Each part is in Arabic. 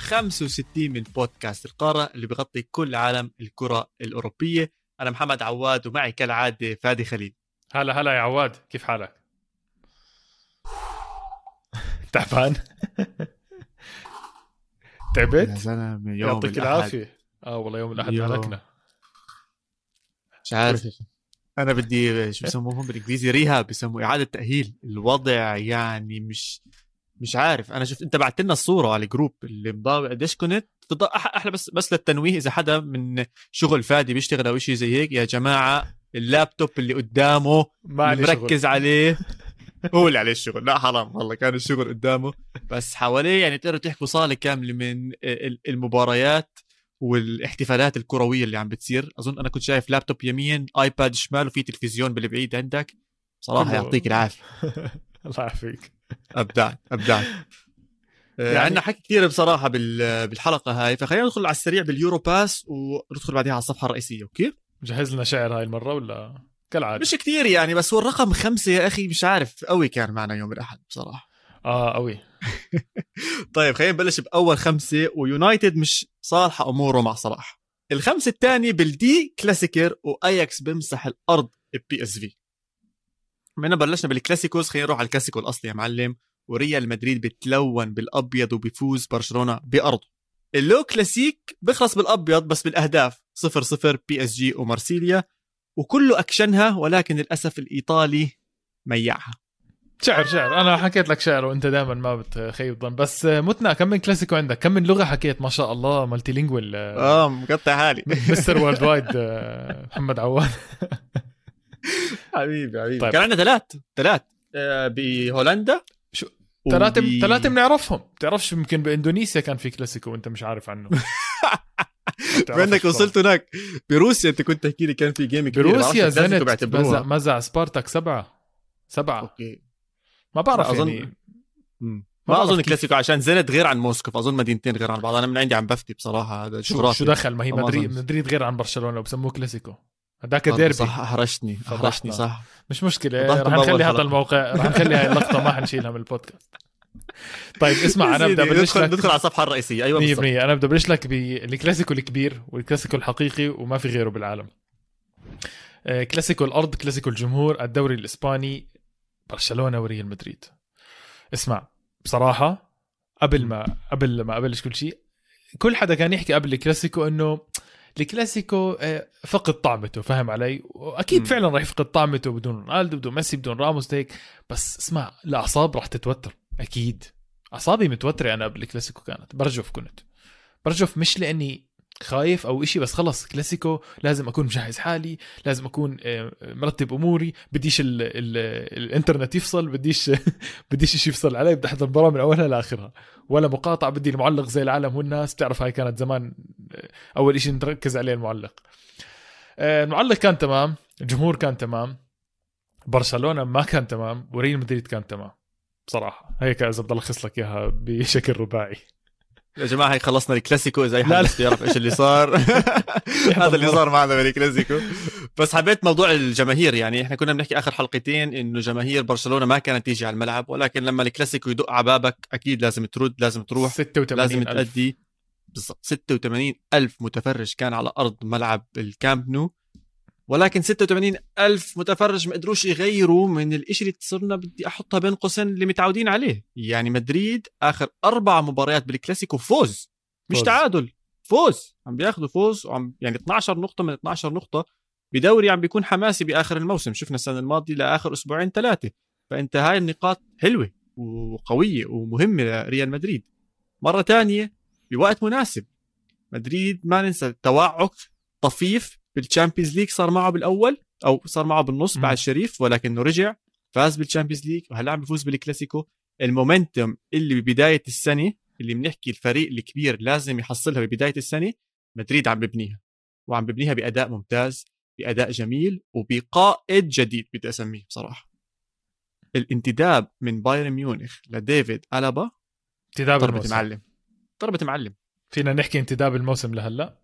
65 من بودكاست القارة اللي بغطي كل عالم الكرة الأوروبية. أنا محمد عواد ومعي كالعادة فادي خليل. هلا هلا يا عواد. كيف حالك؟ تعبان؟ تعبت؟ يا زلمه يوم يعطيك الأحد. العافية. آه والله يوم الأحد يوم. هلكنا مش عارف أنا بدي شو بسموهم بالإنجليزي؟ ريهاب بسموه إعادة تأهيل. الوضع يعني مش مش عارف. أنا شفت أنت بعت لنا الصورة على ال group اللي مضاوع قديش كنت أحلى بس بس للتنويه إذا حدا من شغل فادي بيشتغل أو شيء زي هيك يا جماعة اللابتوب اللي قدامه ما علي مركز عليه. هو اللي عليه الشغل. لا حرام والله كان الشغل قدامه. بس حواليه يعني تقدروا تحكوا صالة كاملة من ال- المباريات والاحتفالات الكروية اللي عم بتصير. أظن أنا كنت شايف لابتوب يمين iPad شمال وفي تلفزيون بالبعيد عندك. صراحة. يعطيك العافية. الله يعافيك. ابداع ابداع يعني يعني- عندنا حكي كثير بصراحة بال- بالحلقة هاي فخلينا ندخل على السريع باليورو باس وندخل بعدها على الصفحة الرئيسية okay؟ جهز لنا شعر هاي المرة ولا؟ كالعادة. مش كثير يعني بس هو الرقم خمسة يا أخي مش عارف قوي كان معنا يوم الأحد بصراحة. آه قوي. طيب خلينا نبلش بأول خمسة ويونايتد مش صالحه أموره مع صلاح. الخمسة الثاني بال De Klassieker وأياكس بمسح الأرض PSV من بلشنا بالكلاسيكوس خلينا نروح على الكلاسيكو الأصلي يا معلم. وريال مدريد بتلون بالأبيض وبيفوز برشلونة بأرضه. ال Le Classique بيخلص بالأبيض بس بالأهداف. 0 0 PSG ومارسيليا. وكله أكشنها ولكن للأسف الإيطالي ميعها. شعر شعر. أنا حكيت لك شعر وأنت دائما ما بتخيب ظن. بس متنا كم من كلاسيكو عندك؟ كم من لغة حكيت؟ ما شاء الله multilingual آه مقطع حالي Mr. Worldwide آه، محمد عواد حبيبي حبيبي. طيب. كان عندنا ثلاث ثلاث آه، بهولندا. شو- ثلاثة ثلاثة بنعرفهم. بتعرفش يمكن بإندونيسيا كان في كلاسيكو وأنت مش عارف عنه. بما انك وصلت هناك. بروسيا أنت كنت تحكي لي كان في game كبير. بروسيا زنت. مزع, مزع سبارتاك سبعة. سبعة. أوكي. ما بعرف أظن- يعني. ما ما أظن. كلاسيكو عشان زنت غير عن موسكو فأظن مدينتين غير عن بعض. أنا من عندي عم بفتي بصراحة هذا شو. شو دخل؟ ما هي مدريد. مدريد غير عن برشلونة وبسموه كلاسيكو. هذاك ديربي. صح احرجتني. احرجتني صح. مش مشكلة فضحتم رح نخلي هذا. الموقع رح نخلي هاي اللقطة ما حنشيلها من البودكاست. طيب اسمع أنا بدي أبلش لك. ندخل على الصفحة الرئيسية. أيوه 100% بالضبط. أنا بدي أبلش لك بالكلاسيكو الكبير والكلاسيكو الحقيقي وما في غيره بالعالم. آه، كلاسيكو الأرض كلاسيكو الجمهور الدوري الإسباني برشلونة وريال مدريد. اسمع بصراحة قبل ما قبل ما أبلش كل شيء كل حدا كان يحكي قبل الكلاسيكو إنه الكلاسيكو آه، فقد طعمته فاهم علي؟ وأكيد مم. فعلا راح يفقد طعمته بدون رونالدو بدون ميسي بدون راموس هيك. بس اسمع الاعصاب راح تتوتر أكيد. أعصابي متوترة أنا قبل الكلاسيكو كانت برجف كنت. برجف مش لأني خايف أو إشي بس خلص كلاسيكو لازم أكون مجهز حالي لازم أكون آه، مرتب أموري بديش ال ال الإنترنت يفصل بديش بديش شيء يفصل علي بدي أحضر المباراه من أولها لاخرها ولا مقاطع بدي المعلق زي العالم والناس بتعرف هاي كانت زمان آه، أول إشي نركز عليه المعلق. آه، المعلق كان تمام الجمهور كان تمام برشلونة ما كان تمام وريال مدريد كان تمام بصراحة. هيك إذا بدي ألخص لك إياها بشكل رباعي. يا جماعة هيك خلصنا الكلاسيكو. إذا أي حد يعرف إيش اللي صار. هذا اللي صار معنا بالكلاسيكو بس حبيت موضوع الجماهير. يعني إحنا كنا بنحكي آخر حلقتين إنه جماهير برشلونة ما كانت تيجي على الملعب ولكن لما الكلاسيكو يدق على بابك أكيد لازم ترد لازم تروح 86 لازم. تأدي. بالضبط. 86 ألف متفرج كان على أرض ملعب الكامب نو. ولكن 86 ألف متفرج ما قدروش يغيروا من الإشي اللي صرنا بدي أحطها بين قوسين اللي متعودين عليه. يعني مدريد آخر أربع مباريات بالكلاسيكو فوز. مش فوز. تعادل فوز. عم بياخذوا فوز وعم يعني 12 نقطة من 12 نقطة بدوري عم بيكون حماسي بآخر الموسم. شفنا السنة الماضية لآخر أسبوعين ثلاثة. فأنت هاي النقاط حلوة وقوية ومهمة لريال مدريد. مرة تانية بوقت مناسب. مدريد ما ننسى توعك طفيف بال Champions League صار معه بالأول أو صار معه بالنص. بعد شريف ولكنه رجع فاز بال Champions League وهلا عم بيفوز بالكلاسيكو ال momentum اللي ببداية السنة اللي بنحكي الفريق الكبير لازم يحصلها ببداية السنة مدريد عم ببنيها وعم ببنيها بأداء ممتاز بأداء جميل وبقائد جديد بدي أسميه بصراحة. الانتداب من بايرن ميونخ لديفيد ألابا انتداب الموسم. معلم. ضربة معلم. فينا نحكي انتداب الموسم لهلأ؟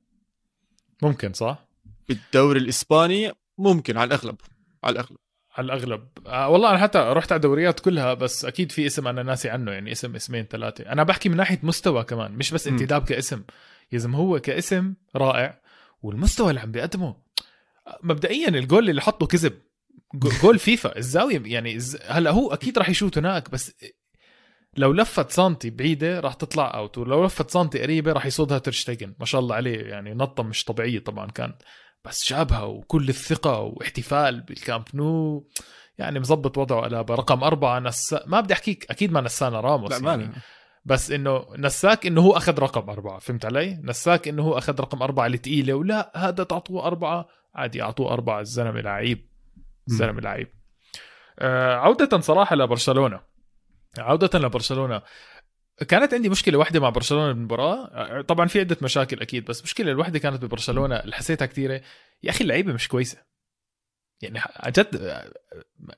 ممكن صح؟ بالدوري الإسباني ممكن على الأغلب على الأغلب. على الأغلب. آه والله أنا حتى رحت على الدوريات كلها بس أكيد في اسم أنا ناسي عنه يعني اسم اسمين ثلاثة. أنا بحكي من ناحية مستوى كمان مش بس. انتداب كاسم. يا هو كاسم رائع والمستوى اللي عم بيقدمه مبدئيا الجول اللي حطه كذب. جو- جول فيفا الزاوية يعني هلا هو أكيد راح يشوت هناك بس لو لفت سانتي بعيدة راح تطلع أوت ولو لفت سانتي قريبة راح يصودها ترشتجن ما شاء الله عليه يعني نطة مش طبيعية طبعا كانت بس جابها وكل الثقة واحتفال بالكامب نو يعني مزبط وضعه قلابه رقم أربعة نسا ما بدي أحكيك أكيد ما نسانا راموس لا يعني. بس إنه نساك إنه هو أخذ رقم أربعة فهمت علي؟ نساك إنه هو أخذ رقم أربعة الثقيله ولا هذا تعطوه أربعة؟ عادي أعطوه أربعة الزلمة لعيب الزلمة لعيب. آه عودة صراحة لبرشلونة. عودة لبرشلونة. كانت عندي مشكلة واحدة مع برشلونة بالمباراة. طبعا في عدة مشاكل أكيد بس مشكلة الوحدة كانت ببرشلونة اللي حسيتها كثيره يا أخي اللعيبة مش كويسة. يعني عن جد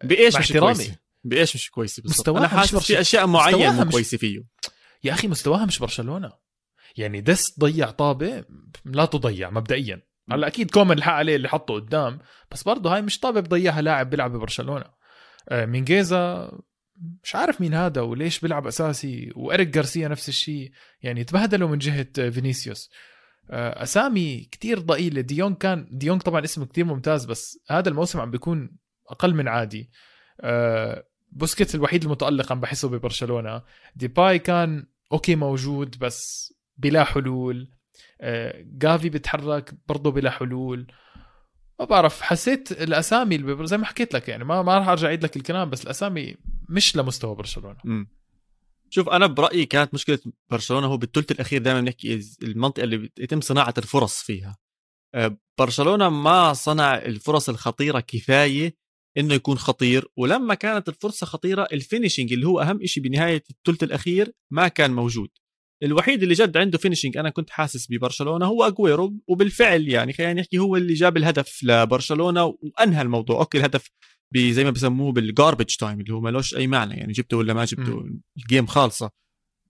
بإيش مع مش احترامي. بإيش مش كويسة بالضبط؟ مستواها أنا مش حاسس في. أشياء معينة مش- كويسة فيه. يا أخي مستواها مش برشلونة. يعني ديست ضيع طابة لا تضيع مبدئيا. هلأ أكيد كومان الحق عليه اللي حطه قدام بس برضه هاي مش طابة بضيعها لاعب بيلعب ببرشلونة. آه، مينجيزا مش عارف مين هذا وليش بيلعب أساسي وإريك جارسيا نفس الشيء. يعني تبهدلوا من جهة آه، فينيسيوس. آه، أسامي كتير ضئيله ديونج كان ديونج طبعا اسمه كتير ممتاز بس هذا الموسم عم بيكون أقل من عادي. آه، بوسكيتس الوحيد المتألق عم بحسه ببرشلونة. ديباي كان أوكي موجود بس بلا حلول. جافي بيتحرك برضه بلا حلول. ما بعرف حسيت الأسامي زي ما حكيت لك يعني ما ما راح أرجع أعيد لك الكلام بس الأسامي مش لمستوى برشلونة. مم. شوف أنا برأيي كانت مشكلة برشلونة هو بالثلث الأخير دائما بنحكي المنطقة اللي يتم صناعة الفرص فيها. آه، برشلونة ما صنع الفرص الخطيرة كفاية إنه يكون خطير ولما كانت الفرصة خطيرة ال finishing اللي هو أهم شيء بنهاية الثلث الأخير ما كان موجود. الوحيد اللي جد عنده finishing أنا كنت حاسس ببرشلونة هو اجويرو وبالفعل يعني خلينا نحكي هو اللي جاب الهدف لبرشلونة وأنهى الموضوع. أوكي الهدف زي ما بسموه بال garbage time اللي هو ملوش أي معنى يعني جبته ولا ما جبته ال game خالصة.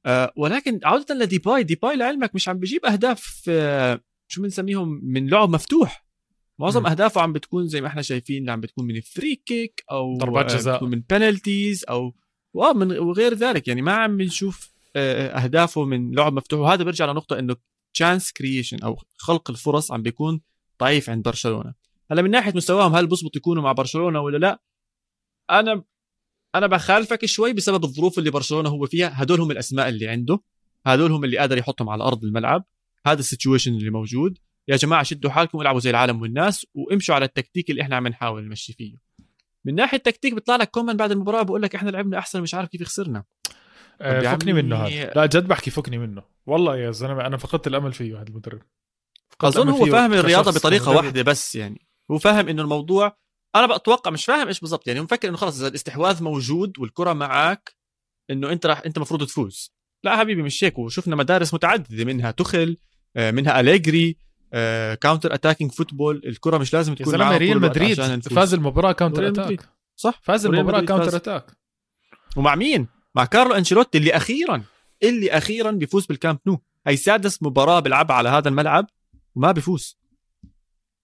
آه ولكن عودة لديباي ديباي لعلمك مش عم بيجيب أهداف آه شو بنسميهم من لعب مفتوح. معظم مم. أهدافه عم بتكون زي ما إحنا شايفين عم بتكون من ال free kick أو ضربات آه، جزاء. من penalties أو آه، من وغير ذلك. يعني ما عم بنشوف آه، أهدافه من لعب مفتوح. وهذا بيرجع لنقطة إنه chance creation أو خلق الفرص عم بيكون ضعيف عند برشلونة. هلا من ناحية مستواهم هل بزبط يكونوا مع برشلونة ولا لا؟ أنا أنا بخالفك شوي بسبب الظروف اللي برشلونة هو فيها. هدول هم الأسماء اللي عنده. هدول هم اللي قادر يحطهم على أرض الملعب. هذا ال situation اللي موجود. يا جماعة شدوا حالكم والعبوا زي العالم والناس وامشوا على التكتيك اللي إحنا عم نحاول نمشي فيه. من ناحية التكتيك بيطلع لك كومان بعد المباراة بقول لك إحنا لعبنا أحسن مش عارف كيف خسرنا. آه، فكني منه هذا. لا جد بحكي فكني منه. والله يا زلمة أنا فقدت الأمل فيه هذا المدرب. أظن هو فاهم الرياضة بطريقة. واحدة بس يعني. هو فاهم إنه الموضوع أنا بتوقع مش فاهم إيش بالضبط يعني مفكر إنه خلص إذا الاستحواذ موجود والكرة معك إنه أنت راح أنت المفروض تفوز. لا حبيبي مش هيك وشفنا مدارس متعددة منها توخيل آه، منها أليجري counter attacking football الكرة مش لازم تكون معها ريال مدريد. فاز المباراة counter. attack صح؟ فاز المباراة. counter attack ومع مين؟ مع كارلو أنشيلوتي اللي أخيرا اللي أخيرا بيفوز بالكامب نو هي سادس مباراة بيلعبها على هذا الملعب وما بيفوز.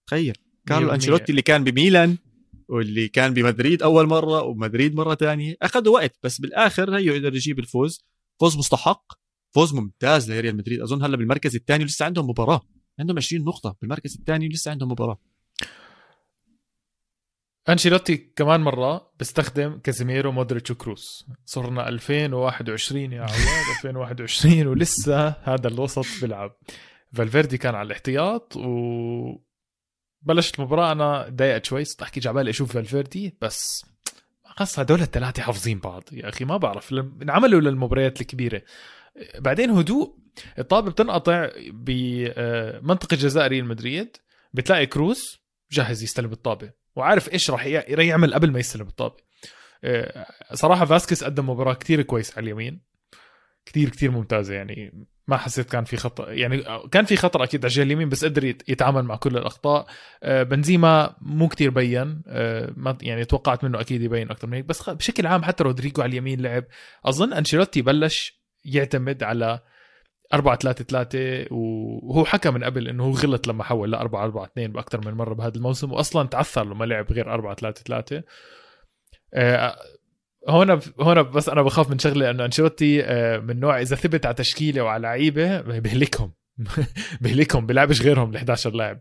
تخيل. كارلو 100%. أنشيلوتي اللي كان بميلان واللي كان بمدريد أول مرة ومدريد مرة تانية. أخذوا وقت بس بالآخر هيو قدر يجيب الفوز. فوز مستحق فوز ممتاز لريال مدريد. أظن هلا بالمركز الثاني ولسه عندهم مباراة. عندهم 20 نقطة بالمركز الثاني ولسه عندهم مباراة. أنشيلوتي كمان مرة بيستخدم كازيميرو مودريتش وكروس. صرنا 2021 يا عواد 2021 ولسه هذا الوسط بيلعب. فالفيردي كان على الاحتياط و بلشت المباراة أنا تضايقت شوي صرت أحكي جعبالي أشوف فالفيردي بس خلص هدول الثلاثة حافظين بعض. يا أخي ما بعرف انعملوا للمباريات الكبيرة. بعدين هدوء الطابة بتنقطع بمنطقة جزاء ريال مدريد بتلاقي كروس جاهز يستلم الطابة. وعارف إيش راح يع- يعمل قبل ما يستلم الطابة. آه، صراحة فاسكيز قدم مباراة كتير كويس على اليمين. كتير كتير ممتازة يعني. ما حسيت كان في خطأ. يعني كان في خطر أكيد على الجهة اليمين بس قدر يت- يتعامل مع كل الأخطاء. آه، بنزيما مو كتير بين. آه، ما يعني توقعت منه أكيد يبين أكتر من هيك. بس بشكل عام حتى رودريجو على اليمين لعب. أظن أنشيلوتي بلش يعتمد على 4 3 3 وهو حكى من قبل إنه هو غلط لما حول ل 4 4 2 باكثر من مرة بهذا الموسم واصلا تعثر لما لعب غير 4 3 3 آه، هون هون بس أنا بخاف من شغلة إنه أنشيلوتي آه، من نوع إذا ثبت على تشكيلة وعلى لعيبة بهلكهم. بهلكهم بيلعبش غيرهم ال 11 لاعب.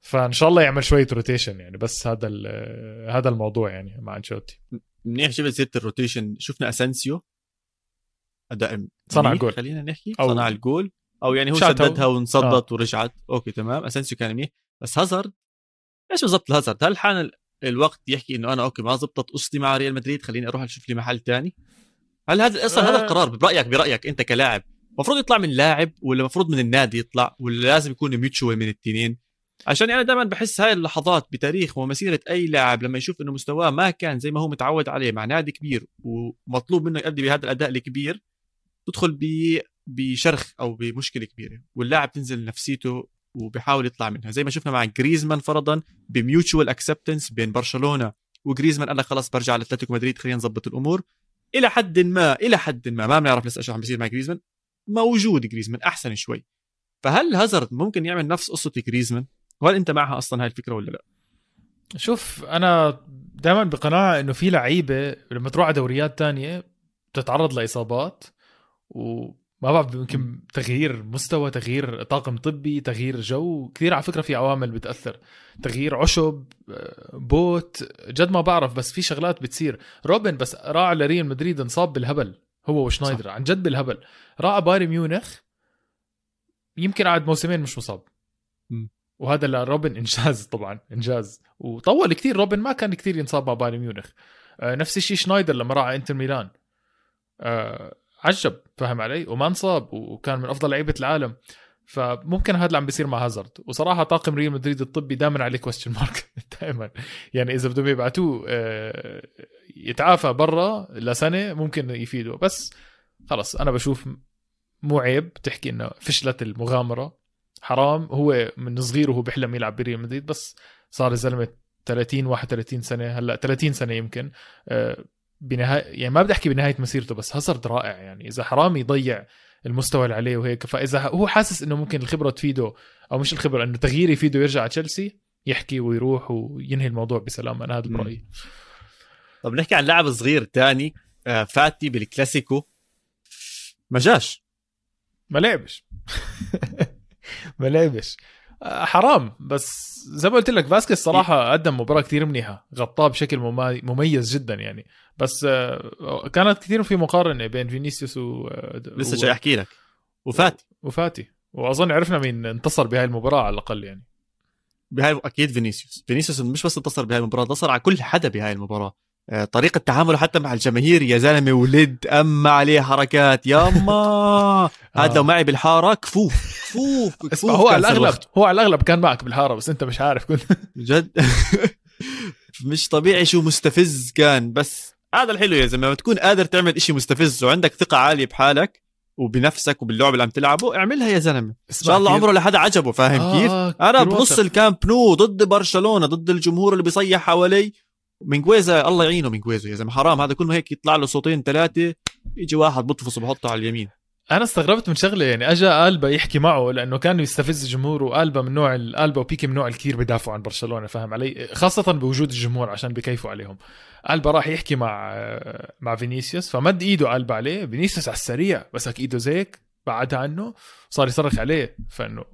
فإن شاء الله يعمل شوية rotation يعني بس هذا هذا الموضوع يعني مع أنشيلوتي. منيح شفت سيرة ال rotation شفنا اسنسيو أداء صنع جول خلينا نحكي. أو صنع الجول. أو يعني هو. سددها وانصدت ورجعت. okay تمام. اسنسيو كان منيح. بس هازارد إيش بالضبط الهازارد هل حان ال- الوقت يحكي إنه أنا okay ما زبطت قصتي مع ريال مدريد خليني أروح أشوف لي محل تاني. هل هذا أصلا هذا آه. القرار؟ برأيك برأيك أنت كلاعب المفروض يطلع من لاعب ولا المفروض من النادي يطلع ولا لازم يكون mutual من التنين؟ عشان أنا دائما بحس هاي اللحظات بتاريخ ومسيرة أي لاعب لما يشوف إنه مستواه ما كان زي ما هو متعود عليه مع نادي كبير ومطلوب منه يؤدي بهذا الأداء الكبير تدخل ب بشرخ أو بمشكلة كبيرة واللاعب تنزل نفسيته وبيحاول يطلع منها. زي ما شفنا مع جريزمان فرضا ب mutual acceptance بين برشلونة وجريزمان قال لك خلاص برجع على اتلتيكو مدريد خلينا نظبط الأمور. إلى حد ما إلى حد ما ما بنعرف لسه شو عم بيصير مع جريزمان. موجود جريزمان أحسن شوي. فهل هازارد ممكن يعمل نفس قصة جريزمان؟ وهل أنت معها أصلا هاي الفكرة ولا لا؟ شوف أنا دائما بقناعه إنه في لعيبة لما تروح على دوريات تانية بتتعرض لإصابات وما بعرف يمكن تغيير مستوى تغيير طاقم طبي تغيير جو. كثير على فكرة في عوامل بتأثر. تغيير عشب آه، but جد ما بعرف بس في شغلات بتصير. روبن بس راح لريال مدريد انصاب بالهبل. هو وشنايدر عن جد بالهبل. راح بايرن ميونخ يمكن قعد موسمين مش مصاب. وهذا لروبن إنجاز طبعا إنجاز. وطول كثير روبن ما كان كثير ينصاب مع بايرن ميونخ. آه، نفس الشيء شنايدر لما راح إنتر ميلان. آه، عجب فاهم علي؟ وما انصاب وكان من أفضل لعيبة العالم. فممكن هذا اللي عم بيصير مع هازارد. وصراحة طاقم ريال مدريد الطبي دائما عليه question mark دائما يعني إذا بدهم يبعتوه آه، يتعافى برا لسنة ممكن يفيده بس خلص أنا بشوف مو عيب تحكي إنه فشلت المغامرة. حرام. هو من صغير وهو بيحلم يلعب بريال مدريد بس صار الزلمه 30 31 سنة هلأ 30 سنة يمكن. آه، بنهايه يعني ما بدي أحكي بنهاية مسيرته بس هازارد رائع يعني. إذا حرام يضيع المستوى اللي عليه وهيك فإذا هو حاسس إنه ممكن الخبرة تفيده أو مش الخبرة إنه تغيير يفيده يرجع على تشيلسي يحكي ويروح وينهي الموضوع بسلام أنا هذا. برأيي. طب نحكي عن لاعب صغير تاني آه، فاتي بالكلاسيكو. ما جاش. ما لعبش. ما لعبش. حرام بس زي ما قلت لك فاسكيز صراحة قدم مباراة كثير منيحة غطاه بشكل مميز جدا يعني. بس آه، كانت كثير في مقارنة بين فينيسيوس و آه، لسه جاي أحكي لك. وفاتي. وفاتي. وأظن عرفنا مين انتصر بهاي المباراة على الأقل يعني. بهاي أكيد فينيسيوس. فينيسيوس مش بس انتصر بهاي المباراة انتصر على كل حدا بهاي المباراة. طريقة تعامله حتى مع الجماهير يا زلمة ولد أما عليه حركات ياما هذا لو معي بالحارة كفوف كفوف كفوف اسمع هو على الأغلب صرخت. هو على الأغلب كان معك بالحارة بس أنت مش عارف. كنت جد؟ مش طبيعي شو مستفز كان بس هذا الحلو يا زلمة لما تكون قادر تعمل إشي مستفز وعندك ثقة عالية بحالك وبنفسك وباللعب اللي عم تلعبه اعملها يا زلمة. إن شاء الله عمره لحدا عجبه فاهم آه، كيف؟ آه، أنا بنص. الكامب نو ضد برشلونة ضد الجمهور اللي بيصيح حوالي مينجويزا الله يعينه مينجويزا يا زلمة. حرام. هذا كله هيك يطلع له صوتين ثلاثة يجي واحد بطفص وبحطه على اليمين. أنا استغربت من شغلة يعني. اجى ألبا يحكي معه لأنه كان يستفز الجمهور والبا من نوع ألبا وبيكي من نوع الكثير بدافعوا عن برشلونة فاهم علي؟ خاصة بوجود الجمهور عشان بكيفوا عليهم. ألبا راح يحكي مع مع فينيسيوس فمد إيده ألبا عليه. فينيسيوس على السريع مسك إيده زيك بعدها عنه صار يصرخ عليه. فإنه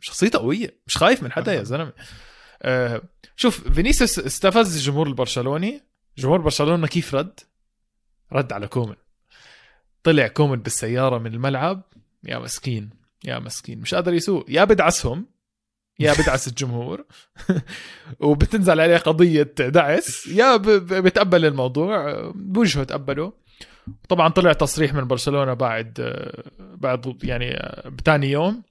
شخصيته قوية. مش خايف من حدا يا زلمة. شوف فينيسيوس استفز الجمهور البرشلوني. جمهور برشلونة كيف رد؟ رد على كومن طلع كومن بالسيارة من الملعب. يا مسكين يا مسكين. مش قادر يسوق. يا بدعسهم. يا بدعس الجمهور. وبتنزل عليه قضية دعس. يا بتقبل الموضوع. بوجهه تقبله. طبعا طلع تصريح من برشلونة بعد بعد يعني بتاني يوم.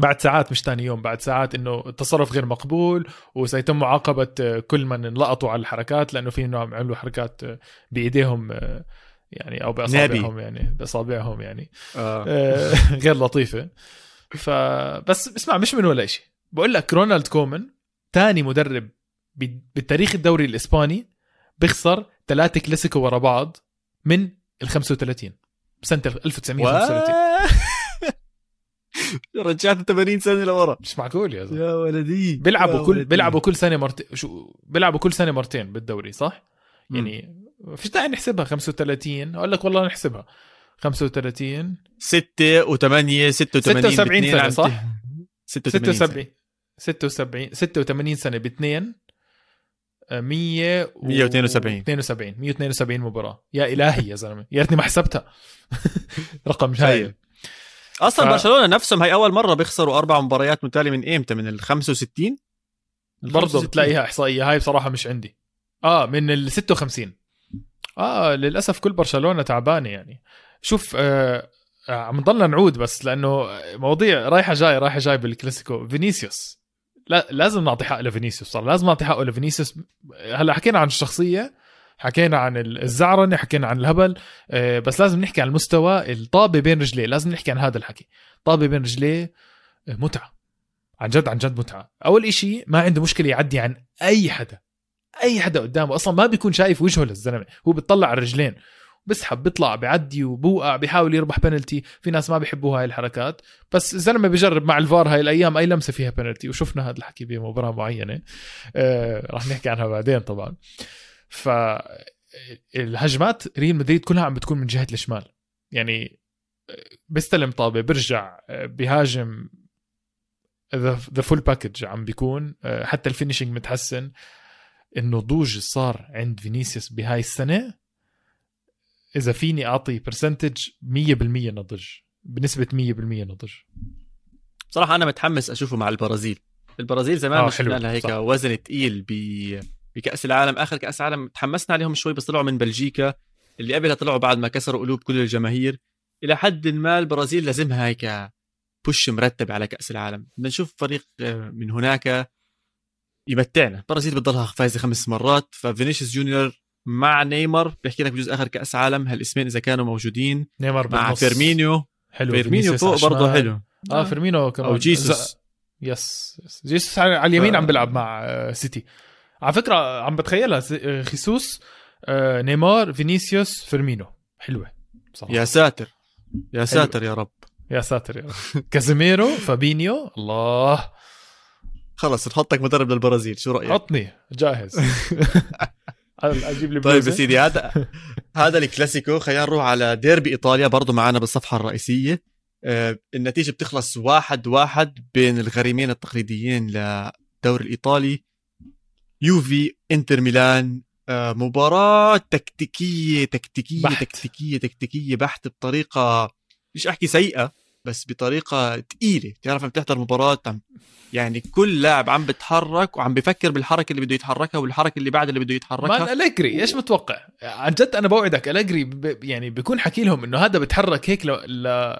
بعد ساعات مش تاني يوم بعد ساعات إنه التصرف غير مقبول وسيتم معاقبة كل من انلقطوا على الحركات لأنه في انهم عملوا حركات بإيديهم يعني أو بأصابعهم يعني بأصابعهم يعني آه. آه، غير لطيفة. فبس اسمع مش من ولا شيء بقول لك رونالد كومان تاني مدرب ب- بالتاريخ الدوري الإسباني بيخسر ثلاثة كلاسيكو ورا بعض من ال 35 بسنه 1935 رجعت 80 سنه لورا. مش معقول يا زلمة. يا ولدي بيلعبوا كل. بيلعبوا كل سنه مرتين شو بيلعبوا كل سنه مرتين بالدوري صح؟ يعني ما فيش داعي نحسبها 35 أقول لك والله نحسبها. 35 6 و8 86 76 سنه صح؟ 86 76 76 86 سنه باثنين. 100 172 72 172 مباراة. يا إلهي يا زلمة. يا ريتني ما حسبتها. رقم هايل أصلا ف- برشلونة نفسهم هي أول مرة بيخسروا أربع مباريات متتاليه من إمتى؟ من ال 65 برضه 65. بتلاقيها إحصائية. هاي بصراحة مش عندي. آه من ال 56 آه للأسف كل برشلونة تعبانة يعني. شوف آه آه، عم نضلنا نعود بس لأنه مواضيع رايحة جاي رايحة جاي بالكلاسيكو. فينيسيوس. لا لازم نعطي حق لفينيسيوس. صار لازم نعطي حقه لفينيسيوس. هلأ حكينا عن الشخصية. حكينا عن الزعرنة حكينا عن الهبل آه، بس لازم نحكي عن المستوى الطابة بين رجليه لازم نحكي عن هذا الحكي. طابة بين رجليه آه، متعة عن جد عن جد متعة. أول إشي ما عنده مشكلة يعدي عن أي حدا أي حدا قدامه أصلا ما بيكون شايف وجهه للزلمة هو بيطلع على الرجلين بسحب بيطلع بيعدي وبوقع بيحاول يربح بنالتي في ناس ما بيحبوا هاي الحركات بس الزلمة بيجرب مع الفار هاي الأيام أي لمسة فيها بنالتي وشفنا هذا الحكي بمباراة معينة آه راح نحكي عنها بعدين طبعا. ف الهجمات ريال مدريد كلها عم بتكون من جهة الشمال. يعني آه، بيستلم طابة بيرجع بيهاجم the full package عم بيكون آه، حتى ال finishing متحسن. النضوج صار عند فينيسيوس بهاي السنة. إذا فيني أعطي percentage 100% نضج. بنسبة 100% نضج. بصراحه أنا متحمس أشوفه مع البرازيل. البرازيل زمان آه، شفنا لها هيك صح. وزن تقيل ب بكاس العالم آخر كأس عالم تحمسنا عليهم شوي بس طلعوا من بلجيكا اللي قبلها طلعوا بعد ما كسروا قلوب كل الجماهير. إلى حد ما البرازيل لازمها هيك push مرتب على كأس العالم. بدنا نشوف فريق آه، من هناك يمتعنا. البرازيل بتضلها فايزة خمس مرات ففينيسيوس جونيور مع نيمار بيحكي لك بجوز آخر كأس عالم هالاسمين إذا كانوا موجودين. نيمار مع بالنص. فيرمينيو. حلو فيرمينيو فوق برضه. حلو. آه فيرمينو كمان. أو جيسوس. yes yes. جيسوس على على اليمين ف- عم بيلعب مع آه، سيتي. على فكرة عم بتخيلها جيسوس آه، نيمار فينيسيوس فيرمينو. حلوة. بصراحه يا ساتر. يا ساتر يا رب. يا ساتر يا رب. كازيميرو فابينيو الله. خلص نحطك مدرب للبرازيل. شو رأيك؟ عطني. جاهز. أجيب لي طيب يا؟ سيدي هذا هذا الكلاسيكو. خلينا نروح على ديربي إيطاليا. برضو معنا بالصفحة الرئيسية. آه، النتيجة بتخلص واحد واحد بين الغريمين التقليديين للدوري الإيطالي. يوفي إنتر ميلان آه، مباراة تكتيكية تكتيكية بحت. تكتيكية تكتيكية بحت بطريقة مش أحكي سيئة بس بطريقة تقيلة بتعرف لما تحضر مباراة عم يعني كل لاعب عم بتحرك وعم بفكر بالحركة اللي بده يتحركها والحركة اللي بعد اللي بده يتحركها مان أليجري إيش متوقع؟ عن جد أنا بوعدك أليجري ب... يعني بيكون حكي لهم إنه هذا بتحرك هيك ل... ل...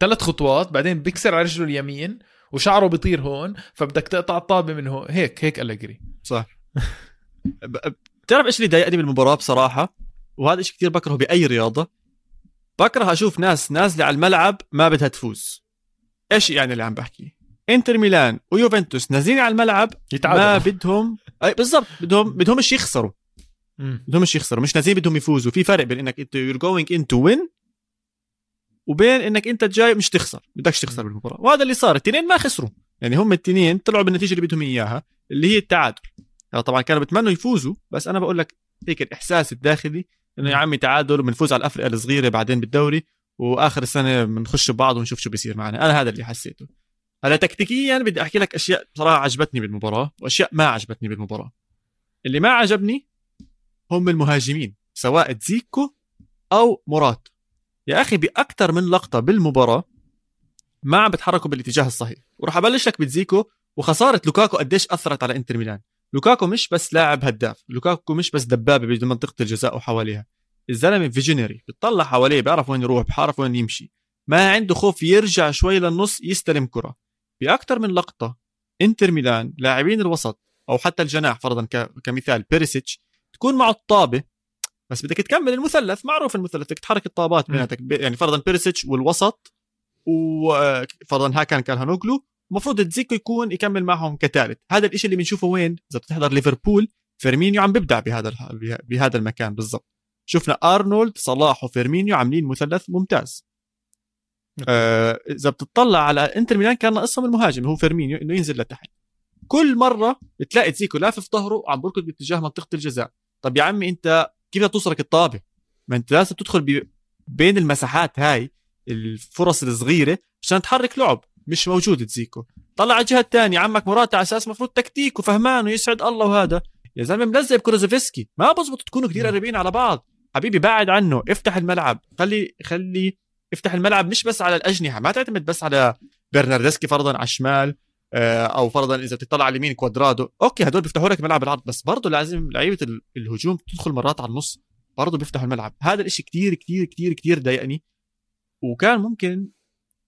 ثلاث خطوات بعدين بيكسر على رجله اليمين وشعره بيطير هون فبدك تقطع الطابة من هون. هيك هيك أليجري صح. بتعرف إيش اللي ضايقني بالمباراة بصراحة؟ وهذا الشيء كثير بكرهه بأي رياضة. بكره أشوف ناس نازله على الملعب ما بدها تفوز. إيش يعني اللي عم بحكي؟ إنتر ميلان ويوفنتوس نازلين على الملعب ما يتعادلوا بدهم أي بالضبط بدهم بدهم مش يخسروا. بدهم مش يخسروا مش نازلين بدهم يفوزوا. في فرق بين إنك انت you're going in to win وبين إنك أنت جاي مش تخسر بدكش تخسر بالمباراة. وهذا اللي صار الاثنين ما خسروا. يعني هم الاثنين طلعوا بالنتيجة اللي بدهم إياها اللي هي التعادل. يعني طبعا كانوا بتمنوا يفوزوا بس أنا بقول لك هيك الإحساس الداخلي إنه يا عمي تعادل وبنفوز على الافرقه الصغيرة بعدين بالدوري وآخر السنة بنخش ببعض ونشوف شو بيصير معنا. أنا هذا اللي حسيته. هلا تكتيكيا بدي أحكي لك أشياء بصراحة عجبتني بالمباراة وأشياء ما عجبتني بالمباراة. اللي ما عجبني هم المهاجمين سواء تزيكو أو مرات يا أخي بأكثر من لقطة بالمباراة ما عم بتحركوا بالاتجاه الصحيح. وراح ابلش لك بتزيكو وخسارة لوكاكو قديش أثرت على إنتر ميلان. لوكاكو مش بس لاعب هداف لوكاكو مش بس دبابة بمنطقه الجزاء وحواليها. الزلمة visionary بتطلع حواليه بيعرف وين يروح بيعرف وين يمشي. ما عنده خوف يرجع شوي للنص يستلم كرة. بأكثر من لقطة إنتر ميلان لاعبين الوسط أو حتى الجناح فرضا كمثال بيريسيتش تكون معه الطابة بس بدك تكمل المثلث. معروف المثلث بدك تحرك الطابات. بيناتك يعني فرضا بيريسيتش والوسط وفرضا هاكان كالهانوغلو المفروض دزيكو يكون يكمل معهم كثالث. هذا الشيء اللي بنشوفه وين؟ إذا بتحضر ليفربول فيرمينيو عم بيبدع بهذا بهذا المكان بالضبط. شفنا أرنولد صلاح وفيرمينيو عاملين مثلث ممتاز. آه إذا بتطلع على إنتر ميلان كان ناقصهم المهاجم هو فيرمينيو إنه ينزل لتحت. كل مرة بتلاقي دزيكو لافف ظهره وعم بركض باتجاه منطقة الجزاء. طب يا عمي أنت كيف توصلك الطابة؟ ما أنت لازم تدخل بي... بين المساحات هاي الفرص الصغيرة عشان تحرك لعب مش موجود دزيكو. طلع على الجهة الثانية عمك موراتا على أساس مفروض تكتيك وفهمان ويسعد الله وهذا. يا زلمة ملزق ببروزوفيتش ما بزبط تكونوا كثير قريبين على بعض. حبيبي بعد عنه افتح الملعب. خلي خلي افتح الملعب مش بس على الأجنحة ما تعتمد بس على برناردسكي فرضا على الشمال. أو فرضا إذا بتطلع على اليمين كوادرادو. okay هدول بيفتحوا لك ملعب العرض بس برضه لازم لعيبة الهجوم تدخل مرات على النص برضه بيفتحوا الملعب. هذا الإشي كتير كتير كتير كتير ضايقني. وكان ممكن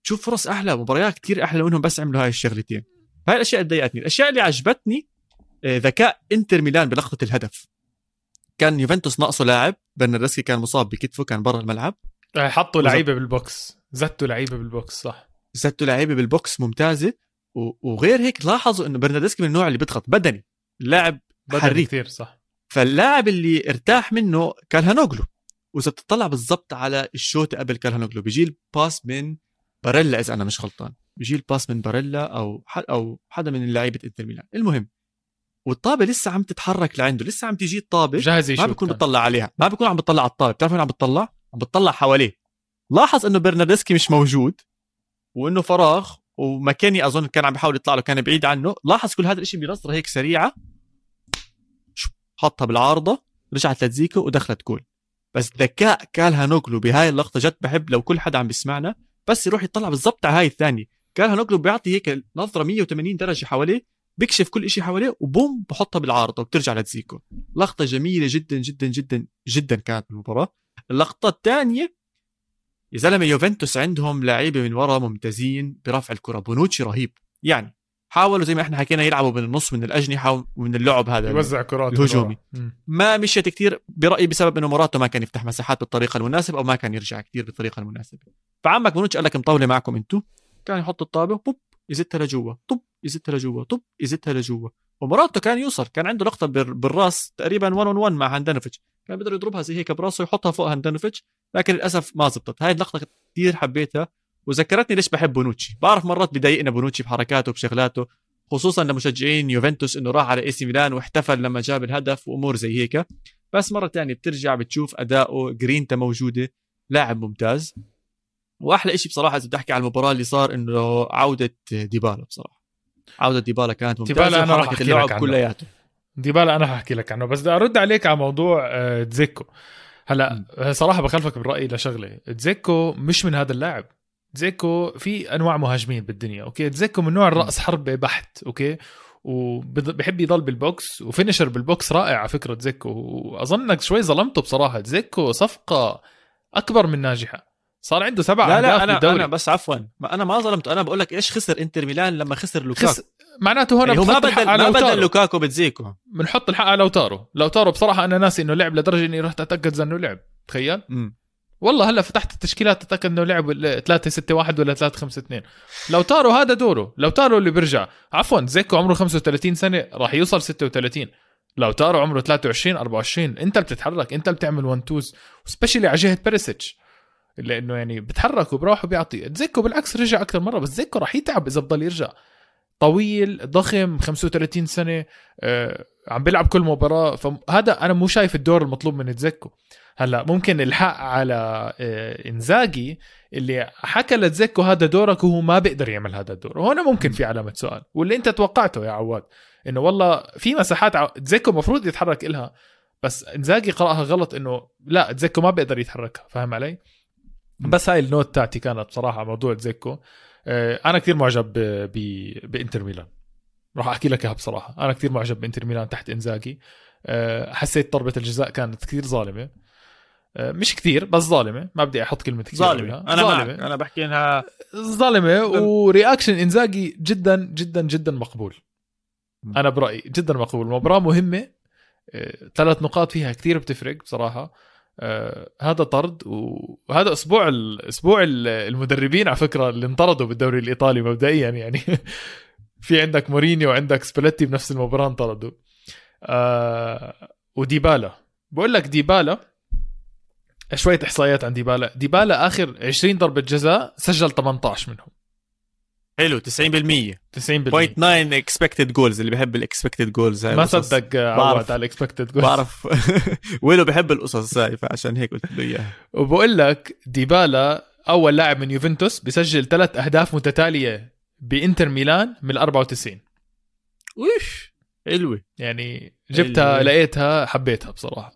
تشوف فرص أحلى مباريات كتير أحلى لو انهم بس عملوا هاي الشغلتين. هاي الأشياء اللي ضايقتني. الأشياء اللي عجبتني آه، ذكاء إنتر ميلان بلقطه الهدف. كان يوفنتوس ناقصه لاعب برناردسكي كان مصاب بكتفه كان برا الملعب. آه، حطوا لعيبة بال box. زتوا لعيبة بال box صح. زتوا لعيبة بال box ممتازة. وغير هيك لاحظوا إنه برناردسكي من النوع اللي بيضغط بدني. اللاعب حريف. كثير صح. فاللاعب اللي ارتاح منه كالهانوغلو. وإذا بتطلع بالضبط على الشوط قبل كالهانوغلو بيجي ال pass من باريلا إذا أنا مش غلطان. بيجي ال pass من باريلا أو حد أو حدا من لعيبه إنتر ميلان. المهم والطابة لسه عم تتحرك لعنده لسه عم تيجي الطابة جاهز ما بيكون بتطلع عليها. ما بيكون عم بتطلع على الطابة. بتعرف وين عم بتطلع؟ عم بتطلع حواليه. لاحظ إنه برناردسكي مش موجود وإنه فراغ ومكاني أظن كان عم بيحاول يطلع له كان بعيد عنه. لاحظ كل هذا الشيء بنظرة هيك سريعة. حطها بالعارضة رجعت لدزيكو ودخلت جول. بس ذكاء كالهانوغلو بهاي اللقطة جد بحب لو كل حدا عم بيسمعنا. بس يروح يطلع بالضبط على هاي الثانية. كالهانوغلو بيعطي هيك نظرة 180 درجة حواليه بيكشف كل شيء حواليه وبوم بحطها بالعارضة وبترجع لدزيكو. لقطة جميلة جدا جدا جدا جدا كانت بالمباراه اللقطة الثانية يا زلمه يوفنتوس عندهم لعيبه من ورا ممتازين برفع الكرة. بونوتشي رهيب. يعني حاولوا زي ما إحنا حكينا يلعبوا من النص من الأجنحة ومن اللعب هذا يوزع كرات الهجومي. ما مشيت كثير برأيي بسبب إنه موراتا ما كان يفتح مساحات بالطريقة المناسبة أو ما كان يرجع كثير بالطريقة المناسبة. فعمك بونوتشي قال لك مطولة معكم أنتم كان يحط الطابة بوب يزتها لجوا. طب يزتها لجوا. طب يزتها لجوا. وموراتا كان يوصل. كان عنده لقطة بالراس تقريبا 1 on 1 مع هاندانوفيتش. كان بيقدر يضربها زي هيك براسه ويحطها فوق هاندانوفيتش لكن للأسف ما زبطت. هاي اللقطة كثير حبيتها وذكرتني ليش بحب بونوتشي. بعرف مرات بضايقنا بونوتشي بحركاته بشغلاته خصوصا لمشجعين يوفنتوس إنه راح على AC ميلان واحتفل لما جاب الهدف وأمور زي هيك. بس مرة ثانية بترجع بتشوف أداؤه جرينتا موجودة لاعب ممتاز. وأحلى شيء بصراحة إذا بدي أحكي على المباراة اللي صار إنه عودة ديبالا بصراحة. عودة ديبالا كانت ممتازة ديبالا أنا راح لك كلياته. ديبالا أنا هحكي لك عنه. بس بدي أرد عليك على موضوع آه، دزيكو. هلأ صراحة بخلفك بالراي لشغلة. دزيكو مش من هذا اللاعب. دزيكو في أنواع مهاجمين بالدنيا okay؟ دزيكو من نوع الرأس حربة بحت okay؟ وبحب يضل بال box و finisher بال box رائع على فكرة دزيكو. واظنك شوي ظلمته بصراحة. دزيكو صفقة أكبر من ناجحة. صار عنده سبع لا لا أنا بالدوري. أنا بس عفوا. ما أنا ما ظلمته. أنا بقول لك إيش خسر إنتر ميلان لما خسر لوكاكو؟ خس... معناته هون يعني هو ما بدل ما بدل لوكاكو بدزيكو. بنحط الحق على لوتارو لوتارو بصراحة أنا ناسي إنه لعب لدرجة إني رحت أتأكد إنه لعب. تخيل. م. والله هلا فتحت التشكيلات أتأكد إنه لعب 3 6 1 ولا 3 5 2 لوتارو هذا دوره. لوتارو اللي بيرجع. عفوا دزيكو عمره 35 سنة راح يوصل 36 لوتارو عمره 23 24 أنت بتتحرك أنت بتعمل 1 twos especially على جهة بيريسيتش لأنه يعني بتحرك وبروح وبيعطي. دزيكو بالعكس رجع أكثر مرة بس دزيكو راح يتعب إذا بضل يرجع. طويل ضخم 35 سنة آه عم بيلعب كل مباراة. فهذا أنا مو شايف الدور المطلوب من دزيكو هلأ ممكن الحق على آه إنزاجي اللي حكى لتزيكو هذا دورك وهو ما بيقدر يعمل هذا الدور. وهنا ممكن في علامة سؤال واللي انت توقعته يا عواد إنه والله في مساحات ع... تزيكو المفروض يتحرك إلها بس إنزاجي قرأها غلط إنه لا تزيكو ما بيقدر يتحركها. فاهم علي؟ بس هاي النوت تاعتي كانت بصراحة موضوع آه، أنا كثير معجب بإنتر ميلان. راح أحكي لك إياها بصراحة. أنا كثير معجب بإنتر ميلان تحت إنزاجي. آه، حسيت ضربه الجزاء كانت كثير ظالمة. آه، مش كثير بس ظالمة. ما بدي أحط كلمة كثير ظالمة. أنا ظالمة. معك. أنا بحكي إنها ظالمة ورياكشن إنزاجي جدا جدا جدا مقبول. أنا برأيي جدا مقبول. مباراة مهمة. ثلاث نقاط فيها كثير بتفرق بصراحة. آه هذا طرد وهذا أسبوع أسبوع المدربين على فكرة اللي انطردوا بالدوري الإيطالي مبدئيا يعني. في عندك مورينيو وعندك سبليتي بنفس المباراة انطردوا. آه وديبالا. بقول لك ديبالا شوية إحصائيات عن ديبالا. ديبالا آخر 20 ضربة جزاء سجل 18 منهم. حلو 90% 90% 0.9 expected goals اللي بحب ال expected goals ما صدق عوض. على ال expected goal بعرف. ويلو بحب القصص هاي فعشان هيك قلت له إياها. وبقول لك ديبالا أول لاعب من يوفنتوس بيسجل ثلاث أهداف متتالية بإنتر ميلان من ال 94 وش حلوة. يعني جبتها حلوة. لقيتها حبيتها بصراحة.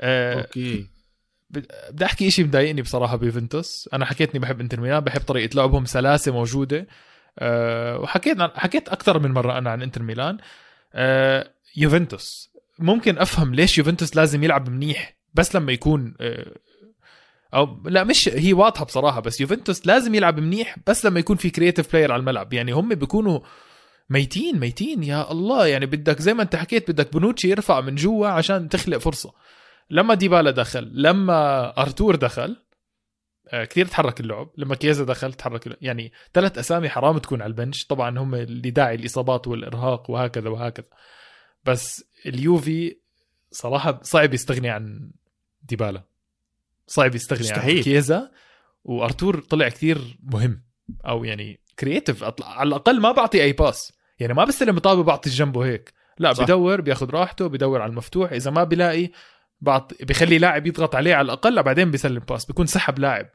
أه أوكي. بدي أحكي شيء مضايقني بصراحة بيوفنتوس. أنا حكيت اني بحب إنتر ميلان بحب طريقة لعبهم سلاسة موجودة. أه وحكيت حكيت أكثر من مرة أنا عن إنتر ميلان. أه يوفنتوس. ممكن أفهم ليش يوفنتوس لازم يلعب منيح بس لما يكون أه أو لا مش هي واضحة بصراحة بس يوفنتوس لازم يلعب منيح بس لما يكون في creative player على الملعب. يعني هم بيكونوا ميتين ميتين يا الله. يعني بدك زي ما أنت حكيت بدك بونوتشي يرفع من جوا عشان تخلق فرصة. لما ديبالا دخل لما أرتور دخل آه، كثير تحرك اللعب. لما كيزا دخل تحرك اللعب. يعني ثلاث أسامي حرام تكون على البنش. طبعا هم اللي داعي الإصابات والإرهاق وهكذا وهكذا. بس اليوفي صراحة صعب يستغني عن ديبالا. صعب يستغني مستحيل. عن كيزا. وأرتور طلع كثير مهم. أو يعني creative على الأقل ما بعطي أي pass يعني ما بستلم طابه بعطي جنبه هيك لا صح. بدور بياخذ راحته بدور على المفتوح. إذا ما بلاقي بعط بخلي لاعب يضغط عليه على الأقل بعدين بيسلم pass بيكون سحب لاعب.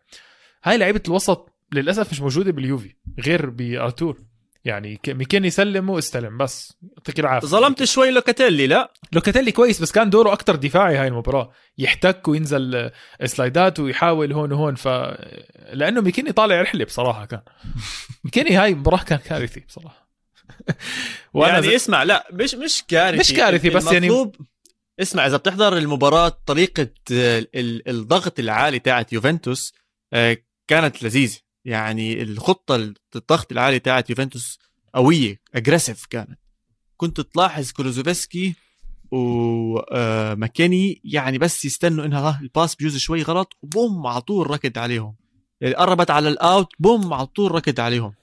هاي لعيبة الوسط للأسف مش موجودة باليوفي غير بآرتور. يعني ك- ماكيني سلمه استلم بس يعطيك العافية. ظلمت شوي لوكاتيلي لا. لوكاتيلي كويس بس كان دوره أكتر دفاعي هاي المباراة. يحتك وينزل آه، slide ات ويحاول هون وهون ف لأنه ماكيني طالع رحلة بصراحة كان. ماكيني هاي المباراه كان كارثي بصراحة. وأنا يعني يعني اسمع لا مش مش كارثي. مش كارثي، بس يعني- اسمع إذا بتحضر المباراة طريقة ال- الضغط العالي تاعت يوفنتوس آه، كانت لذيذة. يعني الخطة الضغط العالي تاعت يوفنتوس قوية aggressive كانت. كنت تلاحظ كولوزوفسكي وماكيني يعني بس يستنوا إنها ها ال pass بيجوز شوي غلط وبوم على طول ركض عليهم. يعني قربت على ال out بوم على طول ركض عليهم.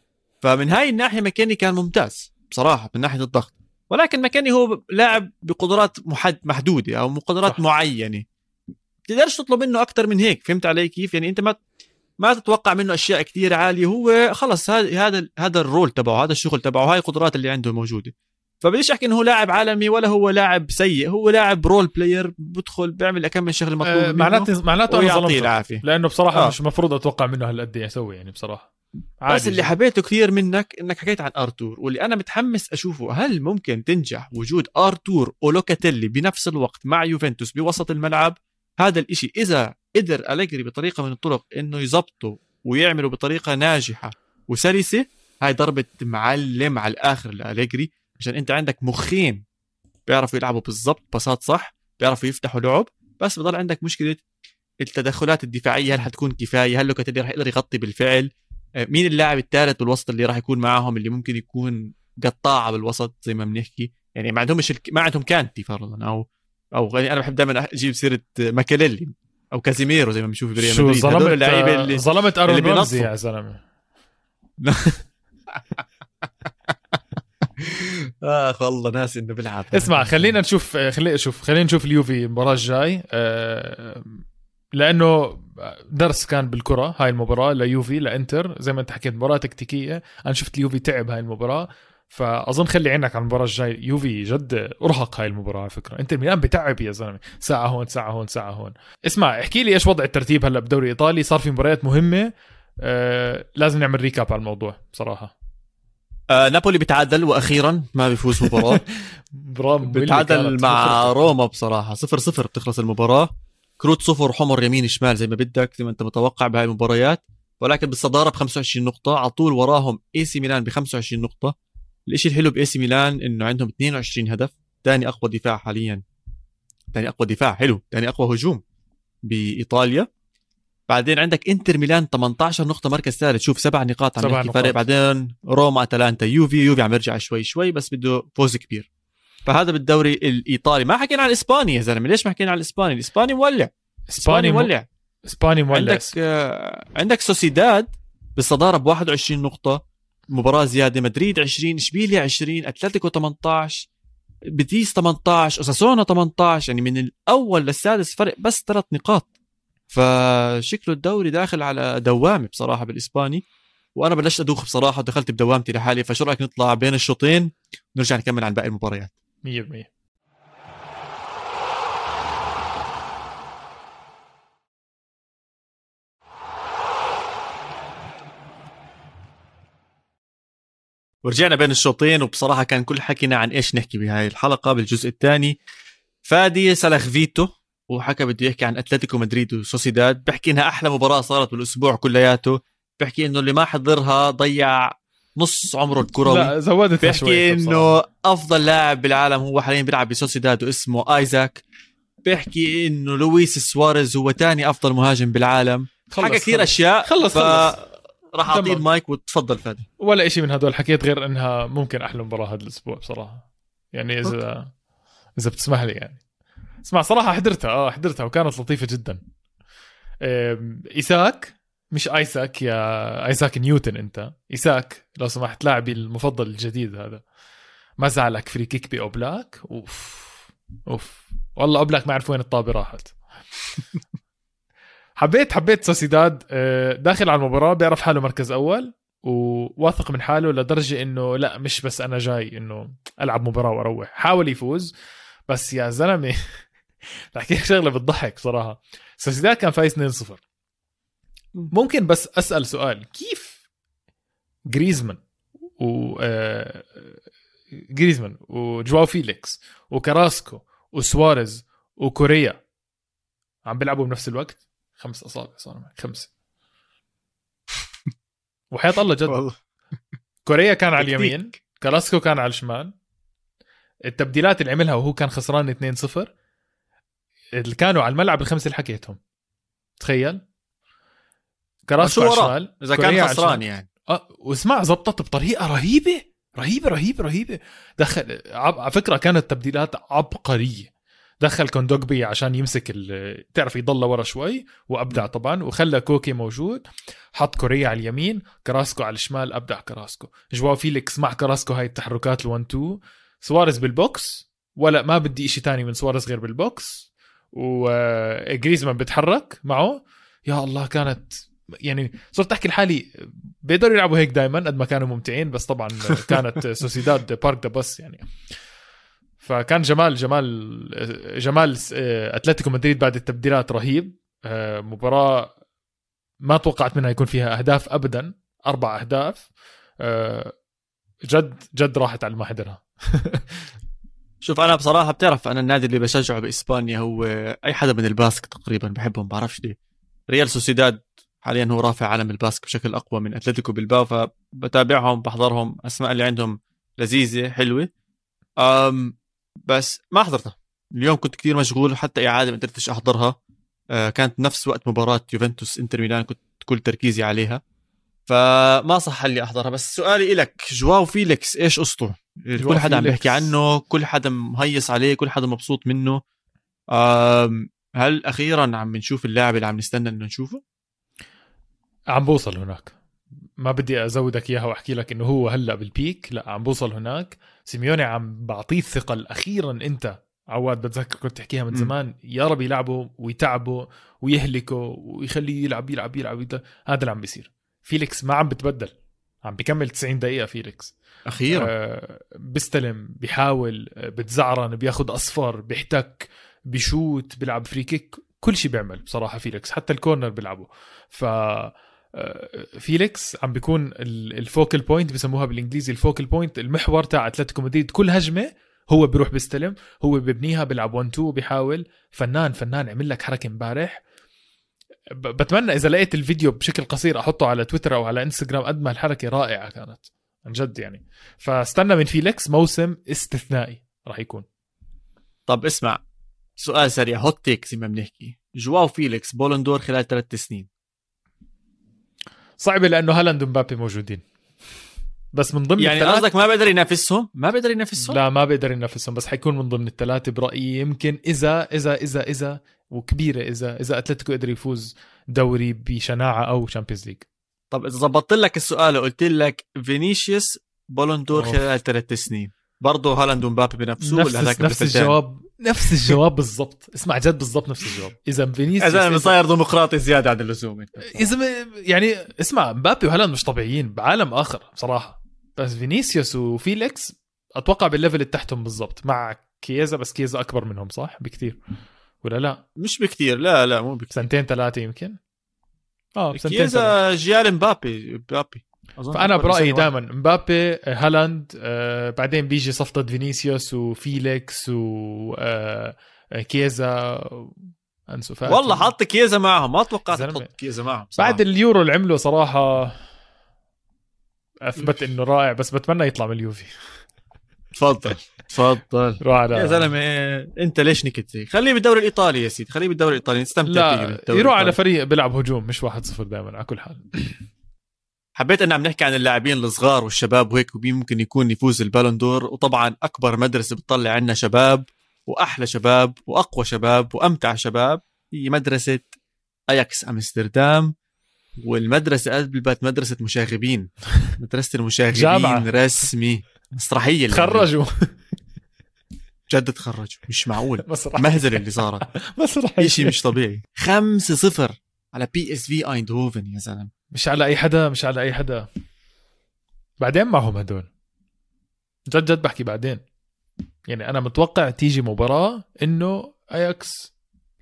فمن هاي الناحية ماكيني كان ممتاز بصراحة من ناحية الضغط. ولكن ماكيني هو لاعب بقدرات محد محدودة أو قدرات صح. معينة. تقدرش تطلب منه أكثر من هيك فهمت علي كيف؟ يعني أنت ما ما تتوقع منه أشياء كثير عالية هو خلص هذا هذا هذا ال role تبعه هذا الشغل تبعه هاي القدرات اللي عنده موجودة. فبديش أحكي إنه هو لاعب عالمي ولا هو لاعب سيء هو لاعب role player بدخل بيعمل كم من شغله مطلوب منه معناته معناته أنا ظلمته. العافية. لأنه بصراحة آه. مش المفروض أتوقع منه هالقد يسوي يعني بصراحة. بس اللي. حبيته كثير منك إنك حكيت عن أرتور واللي أنا متحمس أشوفه هل ممكن تنجح وجود أرتور ولوكاتيلي بنفس الوقت مع يوفنتوس بوسط الملعب؟ هذا الإشي إذا قدر أليجري بطريقة من الطرق إنه يزبطه ويعمله بطريقة ناجحة وسلسة هاي ضربة معلم على الآخر لأليجري عشان أنت عندك مخين بيعرفوا يلعبوا بالضبط باصات صح بيعرفوا يفتحوا لعب بس بضل عندك مشكلة التدخلات الدفاعية هل حتكون كفاية؟ هل لوكاتيلي رح يقدر يغطي بالفعل؟ مين اللاعب الثالث بالوسط اللي راح يكون معاهم اللي ممكن يكون قطاعه بالوسط زي ما بنحكي؟ يعني ما عندهمش الك... ما عندهم كانتي فرضا أو أو يعني أنا بحب دائما أجيب سيرة ماكاليلي أو كازيميرو زي ما بنشوف بريال مدريد. ظلمت اللعيبه اللي ظلمت أرون رمزي. يا زلمة. آخ والله ناسي إنه بيلعب اسمع خلينا نشوف خلينا نشوف خلينا نشوف اليوفي المباراة الجاي. آه، لأنه درس كان بالكرة هاي المباراة ليوفي لإنتر. زي ما أنت حكيت مباراة تكتيكية. أنا شفت اليوفي تعب هاي المباراة. فأظن خلي عينك على المباراة الجاي يوفي جد أرهق هاي المباراة على فكرة. إنتر ميلان بتعب يا زلمة. ساعة هون ساعة هون ساعة هون. اسمع احكي لي إيش وضع الترتيب هلأ بالدوري الايطالي صار في مباريات مهمة. آه لازم نعمل recap على الموضوع بصراحة. آه نابولي بتعادل وأخيرا ما بيفوز مباراة. بتعادل مع روما بصراحة. صفر صفر بتخلص المباراة. كروت صفر حمر يمين شمال زي ما بدك زي ما انت متوقع بهاي المباريات. ولكن بالصدارة ب 25 نقطة على طول وراهم إي سي ميلان ب 25 نقطة. الشيء الحلو بإي سي ميلان إنه عندهم 22 هدف ثاني أقوى دفاع حاليا. ثاني أقوى دفاع حلو. ثاني أقوى هجوم بإيطاليا. بعدين عندك إنتر ميلان 18 نقطة مركز ثالث. شوف سبع نقاط عم سبع نقاط. فرق بعدين روما أتلانتا يوفي يوفي عم يرجع شوي شوي بس بده فوز كبير. فهذا بالدوري الإيطالي. ما حكينا عن الاسباني يا زلمة. ليش ما حكينا عن الاسباني الإسباني مولع. إسباني مولع. إسباني مولع. عندك آه، عندك سوسيداد بالصداره ب 21 نقطة. مباراة زيادة. مدريد 20 إشبيليا 20 أتلتيكو 18 بيتيس 18 أوساسونا 18 يعني من الأول للسادس فرق بس ثلاث نقاط. فشكله الدوري داخل على دوامة بصراحة بالإسباني. وأنا بلشت أدوخ بصراحة ودخلت بدوامتي لحالي. فشو رأيك نطلع بين الشوطين؟ ونرجع نكمل عن باقي المباريات. 100% ورجعنا بين الشوطين وبصراحة كان كل حكينا عن إيش نحكي بهاي الحلقة بالجزء الثاني. فادي سلخ فيتو وحكى بده يحكي عن أتلتيكو مدريد وسوسيداد. بحكي إنها أحلى مباراة صارت بالأسبوع كلياته. بحكي إنه اللي ما حضرها ضيع نص عمره الكروي. لا زودت بحكي إنه أفضل لاعب بالعالم هو حاليا بيلعب بسوسيداد واسمه آيزاك. بحكي إنه لويس سواريز هو ثاني أفضل مهاجم بالعالم. حكى كثير أشياء خلص ف... خلص. راح أعطيه المايك وتفضل فادي. ولا شيء من هدول حكيت غير إنها ممكن أحلى مباراة هذا الأسبوع بصراحة. يعني إذا إذا بتسمح لي يعني. اسمع صراحة حضرتها آه حضرتها وكانت لطيفة جدا. إيساك مش آيساك يا آيساك نيوتن أنت. إيساك لو سمحت لاعبي المفضل الجديد هذا. ما زعلك free kick بأوبلاك؟ أوف أوف. والله أوبلاك ما عرف وين الطابة راحت. حبيت حبيت سوسيداد. آه، داخل على المباراة بيعرف حاله مركز أول وواثق من حاله لدرجة إنه لا مش بس أنا جاي إنه ألعب مباراة وأروح. حاول يفوز بس يا زلمة بحكي لك شغلة بتضحك صراحة. سوسيداد كان فايز 2-0 ممكن بس أسأل سؤال. كيف جريزمان و آه، جريزمان وجواو فيليكس وكراسكو وسواريز وكوريا عم بيلعبوا بنفس الوقت؟ خمس أصابع صار خمسة. وحياة الله جد. والله. كوريا كان على اليمين كراسكو كان على الشمال. التبديلات اللي عملها وهو كان خسران 2-0 اللي كانوا على الملعب الخمسة اللي حكيتهم. تخيل. كراسكو على الشمال إذا كان خسران يعني. آه واسمع زبطت بطريقة رهيبة رهيبة رهيبة رهيبة. دخل على فكرة كانت تبديلات عبقرية. دخل كوندوجبي عشان يمسك تعرف يضل ورا شوي وأبدع طبعا وخلى كوكي موجود. حط كوريا على اليمين كراسكو على الشمال أبدع كراسكو. جواو فيليكس مع كراسكو هاي التحركات ال1 2 سواريز بال box. ولا ما بدي شيء تاني من سواريز غير بال box. وجريزمان بتحرك معه. يا الله كانت يعني صرت أحكي لحالي بيقدروا يلعبوا هيك دائما قد ما كانوا ممتعين بس طبعا كانت سوسيداد park the bus يعني. فكان جمال جمال جمال أتلتيكو مدريد بعد التبديلات رهيب. آه، مباراة ما توقعت منها يكون فيها أهداف ابدا أربع أهداف. آه، جد جد راحت على ما حضرها شوف أنا بصراحة بتعرف أنا النادي اللي بشجعه بإسبانيا هو أي حدا من الباسك تقريبا بحبهم بعرفش ليه. ريال سوسيداد حاليا هو رافع علم الباسك بشكل أقوى من أتلتيكو بالباو فبتابعهم بحضرهم. أسماء اللي عندهم لذيذة حلوة. أم بس ما حضرتها. اليوم كنت كثير مشغول حتى إعادة ما قدرتش أحضرها. أه كانت نفس وقت مباراة يوفنتوس إنتر ميلان كنت كل تركيزي عليها. فما صح لي أحضرها. بس سؤالي لك جواو فيليكس إيش قصته كل حدا عم بيحكي عنه كل حدا مهيص عليه كل حدا مبسوط منه. هل أخيرا عم نشوف اللاعب اللي عم نستنى إنه نشوفه؟ عم بوصل هناك. ما بدي أزودك إياها وأحكي لك إنه هو هلأ بال peak لأ عم بوصل هناك. سيميوني عم بعطيه الثقه أخيرا أنت عواد بتذكر كنت تحكيها من زمان يا رب يلعبه ويتعبه ويهلكه ويخليه يلعب يلعب يلعب, يلعب. هذا اللي عم بيصير. فيليكس ما عم بتبدل. عم بيكمل 90 دقيقة فيليكس. أخيرا؟ آه بيستلم بيحاول آه، بتزعرن بياخذ أصفر بيحتك بيشوت بيلعب free kick. كل شيء بيعمل بصراحة فيليكس. حتى ال corner بيلعبه. ف فيليكس عم بيكون ال focal point بسموها بالإنجليزي ال focal point. المحور تاع أتلتيكو مدريد كل هجمة هو بيروح بيستلم هو ببنيها بيلعب 1 2 وبيحاول فنان فنان عمل لك حركة امبارح بتمنى إذا لقيت الفيديو بشكل قصير أحطه على تويتر أو على إنستغرام قد ما الحركة رائعة كانت عن جد يعني. فاستنى من فيليكس موسم استثنائي راح يكون. طب اسمع سؤال سريع hot take زي ما بنحكي. جواو فيليكس Ballon d'Or خلال ثلاث سنين. صعبه لأنه هالاند ومبابي موجودين. بس من ضمن يعني قصدك ما بقدر ينافسهم؟ ما بقدر ينافسهم؟ لا ما بقدر ينافسهم بس حيكون من ضمن الثلاثه برأيي. يمكن اذا اذا اذا اذا وكبيرة اذا إذا أتلتيكو قدر يفوز دوري بشناعة أو Champions League طب إذا ظبطت لك السؤال وقلت لك فينيسيوس Ballon d'Or خلال ثلاث سنين برضه هالاند ومبابي بنفسه ولا هذاك نفس, نفس؟ الجواب. نفس الجواب بالضبط. اسمع جد بالضبط نفس الجواب. إذا فينيسيوس إذا- صاير ديمقراطي زيادة عن اللزوم. زلمه يعني اسمع مبابي وهالاند مش طبيعيين بعالم آخر بصراحة. بس فينيسيوس وفيليكس أتوقع بال level اللي تحتهم بالضبط. مع كيزا بس كيزا أكبر منهم صح؟ بكثير ولا لا؟ مش بكثير لا لا مو بكثير سنتين ثلاثة يمكن؟ آه سنتين. كيزا جيل مبابي مبابي. أظن فأنا برأيي دائما مبابي هالاند آه بعدين بيجي صفقة فينيسيوس وفيليكس و آه آه، كيزا أنسو فاتي والله حط كيزا معهم ما توقعت. تحط كيزا معهم صراحة. بعد اليورو اللي عمله صراحة أثبت إنه رائع بس بتمنى يطلع من اليوفي تفضل تفضل روح على يا زلمة أنت ليش نكت هيك خليه بالدوري الإيطالي يا سيدي خليه بالدوري الإيطالي نستمتع فيه لا يروح على. فريق بيلعب هجوم مش 1-0 دائما على كل حال حبيت ان عم نحكي عن اللاعبين الصغار والشباب وهيك ومين ممكن يكون يفوز البالون دور. وطبعا أكبر مدرسة بتطلع عنا شباب وأحلى شباب وأقوى شباب وأمتع شباب هي مدرسة أياكس أمستردام. والمدرسة قلبت مدرسة مشاغبين. مدرسة المشاغبين جامعة. رسمي. مسرحية تخرجوا. جد تخرجوا. مش معقول. مهزلة اللي صارت. مسرح شيء مش طبيعي. 5 0 على بي اس في ايندهوفن يا زلمة. مش على أي حدا مش على أي حدا. بعدين معهم هدول. جد جد بحكي بعدين. يعني أنا متوقع تيجي مباراة إنه اياكس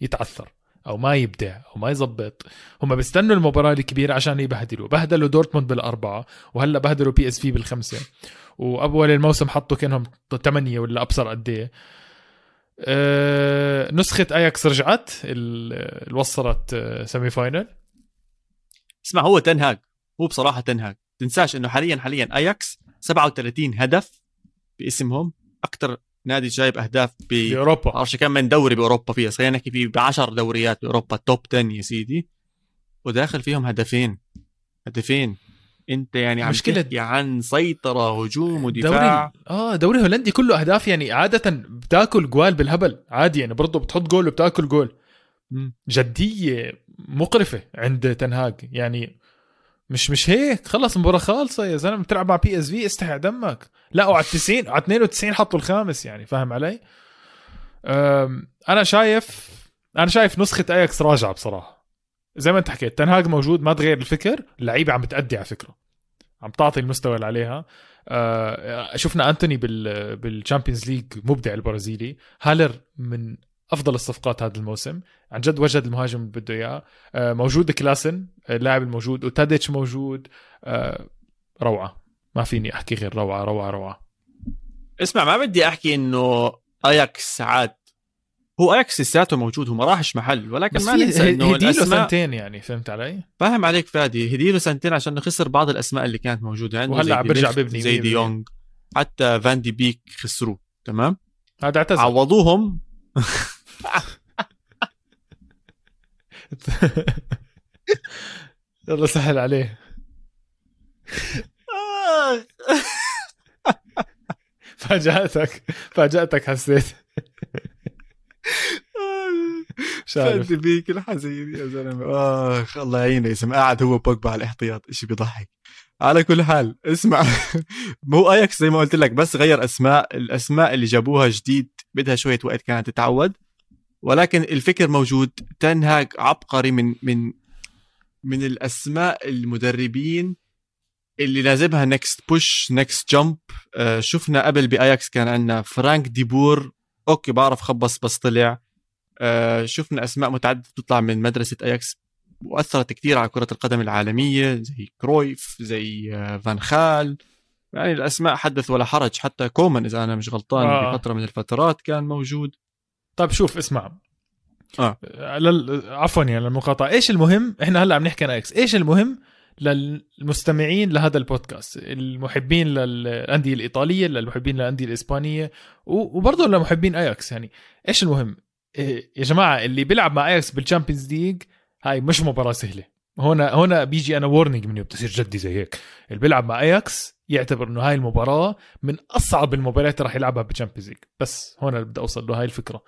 يتعثر أو ما يبدع أو ما يزبط. هم بيستنوا المباراة الكبيرة عشان يبهدلوا. بهدلوا دورتموند بالأربعة وهلأ بهدلوا بي اس في بالخمسة. وأول الموسم حطوا كأنهم ثمانيه ولا أبصر قد إيه. أه نسخة اياكس رجعت ال- اللي وصلت semi final اسمع هو تنهاج هو بصراحة تنهاج تنساش إنه حاليا حاليا اياكس 37 هدف باسمهم. أكثر نادي جايب أهداف ب بأوروبا. بعرفش كم من دوري بأوروبا فيها. خلينا نحكي في ب 10 دوريات بأوروبا top 10 يا سيدي. وداخل فيهم هدفين. هدفين. أنت يعني عم مشكلة- تحكي عن سيطرة هجوم ودفاع. دوري آه دوري هولندي كله أهداف يعني عادة بتاكل جوال بالهبل. عادي يعني برضه بتحط جول وبتاكل جول. جدية. مقرفة عند تنهاج يعني مش مش هيك. خلص المباراة خالصة يا زلمة. بتلعب مع بي اس في استحي دمك. لا وعلى 90 على 92 حطوا الخامس يعني فاهم علي؟ أنا شايف أنا شايف نسخة اياكس راجعة بصراحة. زي ما أنت حكيت تنهاج موجود ما تغير الفكر. اللعيبة عم بتأدي على فكرة. عم تعطي المستوى اللي عليها. آه، شفنا أنتوني بال بال Champions League مبدع البرازيلي. هالر من أفضل الصفقات هذا الموسم. عن جد وجد المهاجم اللي بده إياه. آه، موجود كلاسن آه، اللاعب الموجود وتاديتش موجود. آه، روعة. ما فيني أحكي غير روعة روعة روعة. اسمع ما بدي أحكي إنه اياكس عاد هو اياكس لساته موجود هو ما راحش محل ولكن ما ننسى إنه هديله سنتين يعني فهمت علي؟ فاهم عليك فادي هديله سنتين عشان خسر بعض الأسماء اللي كانت موجودة. عنده وهلأ زي عم برجع ببني زي دي. يونغ حتى فان دي بيك خسروه تمام؟ هذا اعتزل. عوضوهم. يلا سهل عليه. فاجأتك. فاجأتك حسيت. دي بيك الحزين يا زلمة. آخ الله يعينه يا زلمه قاعد هو بوجبا على الاحتياط شيء بيضحك. على كل حال اسمع. مو آياكس زي ما قلت لك بس غير أسماء. الأسماء اللي جابوها جديد بدها شوية وقت كانت تتعود. ولكن الفكر موجود. تنهاج عبقري من من من الأسماء المدربين اللي لازمها next push next jump شفنا قبل بأياكس كان عندنا فرانك ديبور. okay بعرف خبص بس طلع. آه، شفنا أسماء متعددة تطلع من مدرسة أياكس. وأثرت كثير على كرة القدم العالمية زي كرويف زي آه، فان خال. يعني الأسماء حدث ولا حرج. حتى كومان إذا أنا مش غلطان آه. بفتره من الفترات كان موجود. طيب شوف اسمع. آه. لل... عفوا يعني للمقاطعة. إيش المهم؟ إحنا هلأ عم نحكي عن أياكس. إيش المهم للمستمعين لهذا البودكاست؟ المحبين للأندية الإيطالية للمحبين للأندية الإسبانية وبرضه لمحبين اياكس يعني إيش المهم؟ إيه يا جماعة اللي بيلعب مع اياكس بال Champions League هاي مش مباراة سهلة. هنا هنا بيجي أنا warning مني بتصير جدي زي هيك. اللي بيلعب مع اياكس يعتبر إنه هاي المباراة من أصعب المباريات اللي راح يلعبها بال Champions League بس هون بدي أوصل له هاي الفكرة.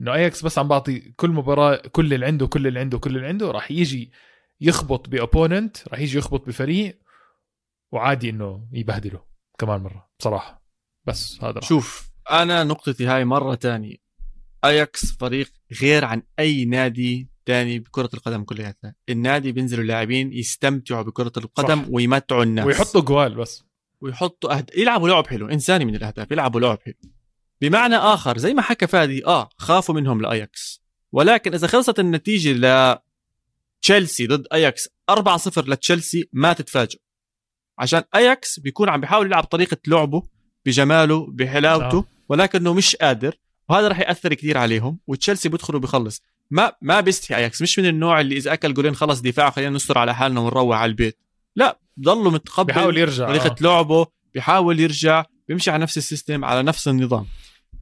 إنه اياكس بس عم بعطي كل مباراة كل اللي عنده كل اللي عنده كل اللي عنده راح يجي يخبط ب opponent راح يجي يخبط بفريق وعادي إنه يبهدله كمان مرة بصراحة. بس هذا رأيي. شوف أنا نقطتي هاي مرة تانية. اياكس فريق غير عن أي نادي تاني بكرة القدم كلياتها. النادي بينزلوا اللاعبين يستمتعوا بكرة القدم صح. ويمتعوا الناس. ويحطوا جوال بس. ويحطوا أهد... يلعبوا لعب حلو إنساني من الأهداف يلعبوا لعب حلو. بمعنى آخر زي ما حكى فادي آه خافوا منهم لأياكس. ولكن إذا خلصت النتيجة ل تشيلسي ضد أياكس 4-0 لتشيلسي ما تتفاجئوا عشان أياكس بيكون عم بيحاول يلعب طريقة لعبه بجماله بحلاوته آه. ولكنه مش قادر وهذا راح يأثر كثير عليهم وتشيلسي بيدخل وبيخلص ما ما بيستحي أياكس مش من النوع اللي إذا أكل جولين خلص دفاع خلينا نستر على حالنا ونروح على البيت. لا ضلوا متقبل بيحاول يرجع طريقة آه. لعبه بيحاول يرجع بيمشي على نفس ال system على نفس النظام.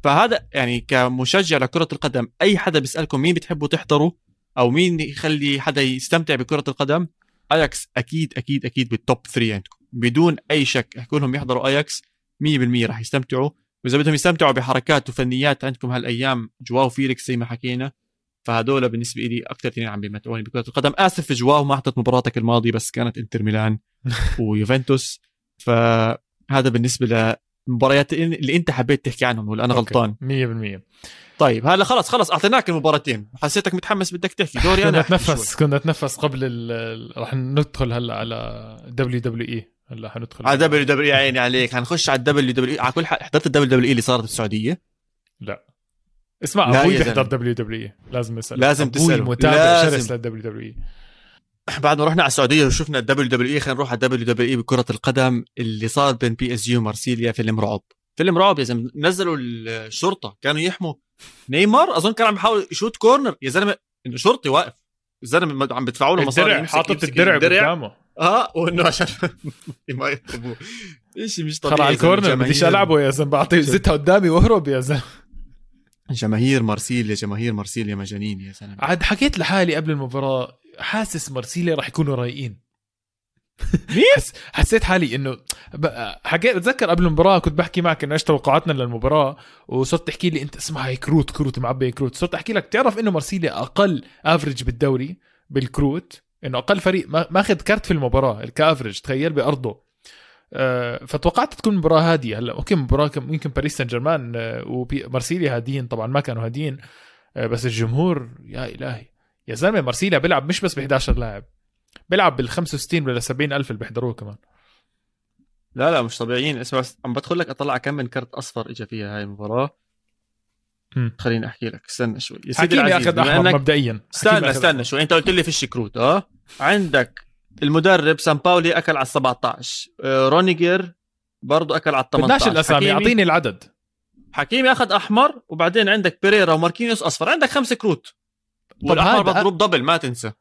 فهذا يعني كمشجع لكرة القدم أي حدا بيسألكم مين بتحبوا تحضروا أو مين يخلي حدا يستمتع بكرة القدم اياكس أكيد أكيد أكيد بال top 3 عندكم. بدون أي شك احكوا لهم يحضروا اياكس 100% راح يستمتعوا. وإذا بدهم يستمتعوا بحركات وفنيات عندكم هالأيام جواو فيليكس زي ما حكينا فهدول بالنسبة لي أكثر اثنين عم بيمتعوني بكرة القدم. آسف جواو ما حضرت مباراتك الماضية بس كانت إنتر ميلان ويوفنتوس. فهذا بالنسبة للمباريات اللي أنت حبيت تحكي عنهم ولا أنا. غلطان؟ 100% طيب هلا خلص خلص أعطيناك المباراتين. حسيتك متحمس بدك تحكي. دوري أنا. شوي. كنا نتنفس قبل ال- رح ندخل هلا على WWE. هلا حندخل على WW يا عيني عليك. حنخش على ال WW على كل حال حضرت ال WW اللي صارت بالسعودية؟ اسمع لا أبوي يا بيحضر. WWE. لازم اسال لازم أبوي تسأله. متابع. شرس لل WWE. بعد ما رحنا على السعودية وشفنا ال WWE خلينا نروح على ال WWE بكرة القدم اللي صار بين PSG ومارسيليا فيلم رعب فيلم رعب يا زلمة نزلوا الشرطة كانوا يحموا نيمار. أظن كان عم بيحاول يشوت كورنر. يا زلمة إنه شرطي واقف. الزلمه عم بدفعوا له مصاري حاطط الدرع قدامه. آه وإنه عشان ما يضربوه شيء مش طبيعي على. الكورنر بديش ألعبه يا زلمة بعطيه زتها قدامي وأهرب يا زلمة. جماهير مارسيليا جماهير مارسيليا مجانين يا زلمه عاد حكيت لحالي قبل المباراة حاسس مرسيليا رح يكونوا رايقين؟ حس... حسيت حالي إنه. حكيت بتذكر قبل المباراة كنت بحكي معك إنه إيش توقعاتنا للمباراة وصرت تحكي لي أنت اسمع هي كروت كروت معبي كروت صرت أحكي لك تعرف إنه مرسيليا أقل average بالدوري بالكروت إنه أقل فريق ما- ماخذ card في المباراة ك average تخيل بأرضه فتوقعت تكون مباراة هادية. هلا okay مباراة يمكن باريس سان جيرمان آه، ومارسيليا هاديين طبعا ما كانوا هاديين آه، بس الجمهور يا إلهي. يا زلمة مارسيليا بيلعب مش بس ب 11 لاعب بيلعب بال 65 ولا 70 ألف اللي بيحضروه كمان. لا لا مش طبيعيين. اسمع عم بدخل لك أطلع كم من كرت أصفر اجى فيها هاي المباراة. خليني أحكي لك. استنى شوي. يا سيدي العزيز اخذ أحمر مبدئيا. استنى استنى شوي. أنت قلت لي فيش كروت آه؟ عندك المدرب سان باولي أكل على ال 17 آه، رونيجر برضه أكل على ال 18 بدناش الاسامي أعطيني العدد. حكيمي أخذ أحمر وبعدين عندك بيريرا وماركينيوس أصفر. عندك خمس كروت. والأحمر مضروب double ما تنسى.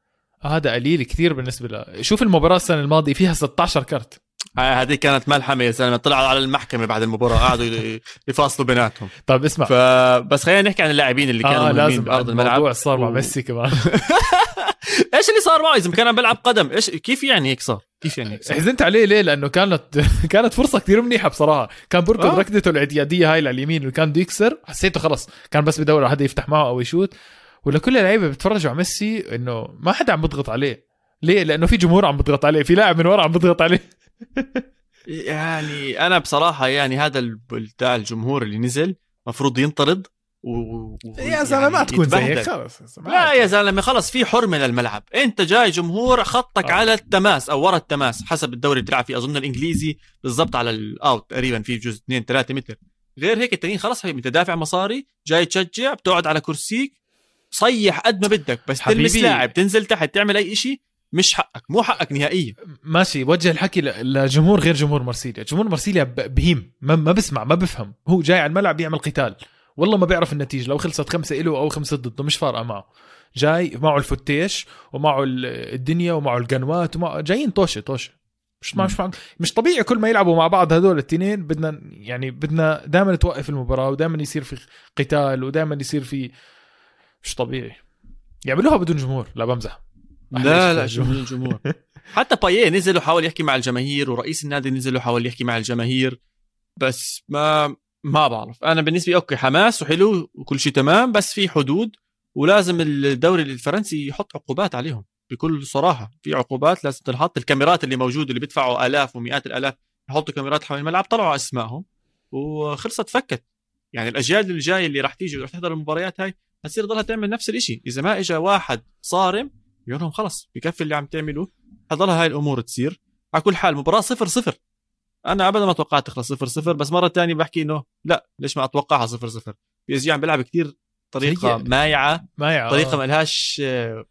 هذا قليل كثير بالنسبة له شوف المباراة السنة الماضية فيها 16 كرت هذه كانت ملحمة يا زلمة. طلعوا على المحكمة بعد المباراة قعدوا يفاصلوا بيناتهم. طب اسمع. فبس خلينا نحكي عن اللاعبين اللي كانوا آه مهمين لازم. بأرض الملعب. الموضوع صار مع ميسي كمان. إيش اللي صار معه إذا كان عم بيلعب قدم إيش كيف يعني هيك صار؟ كيف يعني هيك صار؟ حزنت عليه ليه؟ لأنه كانت كانت فرصة كثير منيحة بصراحة. كان بركض آه. ركضته الاعتياديه هاي على اليمين اللي كان بده يكسر حسيته خلص. كان بس بدور على حدا يفتح معه أو يشوت. ولكل اللعيبة بيتفرجوا على ميسي إنه ما حدا عم بيضغط عليه. ليه؟ لأنه في جمهور عم بيضغط عليه في لاعب من ورا عم بيضغط عليه. يعني أنا بصراحة يعني هذا بتاع الجمهور اللي نزل مفروض ينطرد و... و... يا زلمة ما يعني تكون زي. خلص. لا يا زلمة خلص في حرمه للملعب أنت جاي جمهور خطك آه. على التماس أو ورا التماس حسب الدوري اللي بتلعب فيه أظن الإنجليزي بالضبط على الاوت تقريبا في جزء 2 3 متر غير هيك التانيين خلص حبيبي انت دافع مصاري جاي تشجع بتقعد على كرسيك صيح قد ما بدك بس تلمس. لاعب تنزل تحت تعمل أي شيء مش حقك مو حقك نهائيا. ماشي وجه الحكي لجمهور غير جمهور مرسيليا جمهور مرسيليا بهيم ما, ما بسمع ما بفهم. هو جاي على الملعب يعمل قتال. والله ما بيعرف النتيجة لو خلصت خمسة إله أو خمسة ضده مش فارقة معه. جاي معه الفتيش ومعه ال- الدنيا ومعه القنوات ومعه جايين طوشه طوشه مش مش مع- مش طبيعي كل ما يلعبوا مع بعض هذول الاثنين بدنا يعني بدنا دائما توقف المباراة ودائما يصير في قتال ودائما يصير في مش طبيعي. يعملوها بدون جمهور لا بمزح. لا لا جمهور الجمهور. حتى بايه نزل وحاول يحكي مع الجماهير ورئيس النادي نزل وحاول يحكي مع الجماهير بس ما ما بعرف. أنا بالنسبة أوكي حماس وحلو وكل شيء تمام بس في حدود ولازم الدوري الفرنسي يحط عقوبات عليهم بكل صراحة. في عقوبات لازم تنحط. الكاميرات اللي موجودة اللي بيدفعوا آلاف ومئات الآلاف يحطوا كاميرات حول الملعب طلعوا أسمائهم وخلصت فكت. يعني الأجيال اللي جاية اللي راح تيجي وراح تحضر المباريات هاي هتصير ضلها تعمل نفس الشيء إذا ما اجى واحد صارم يقول لهم خلص بكفي اللي عم تعملوه. حضلها هاي الأمور تصير. على كل حال مباراة صفر صفر. أنا أبدا ما توقعت تخلص صفر صفر بس مرة ثانية بحكي إنه لا ليش ما أتوقعها صفر صفر؟ PSG عم بيلعب كثير طريقة سيء. مايعة مايعة طريقة ما لهاش آه،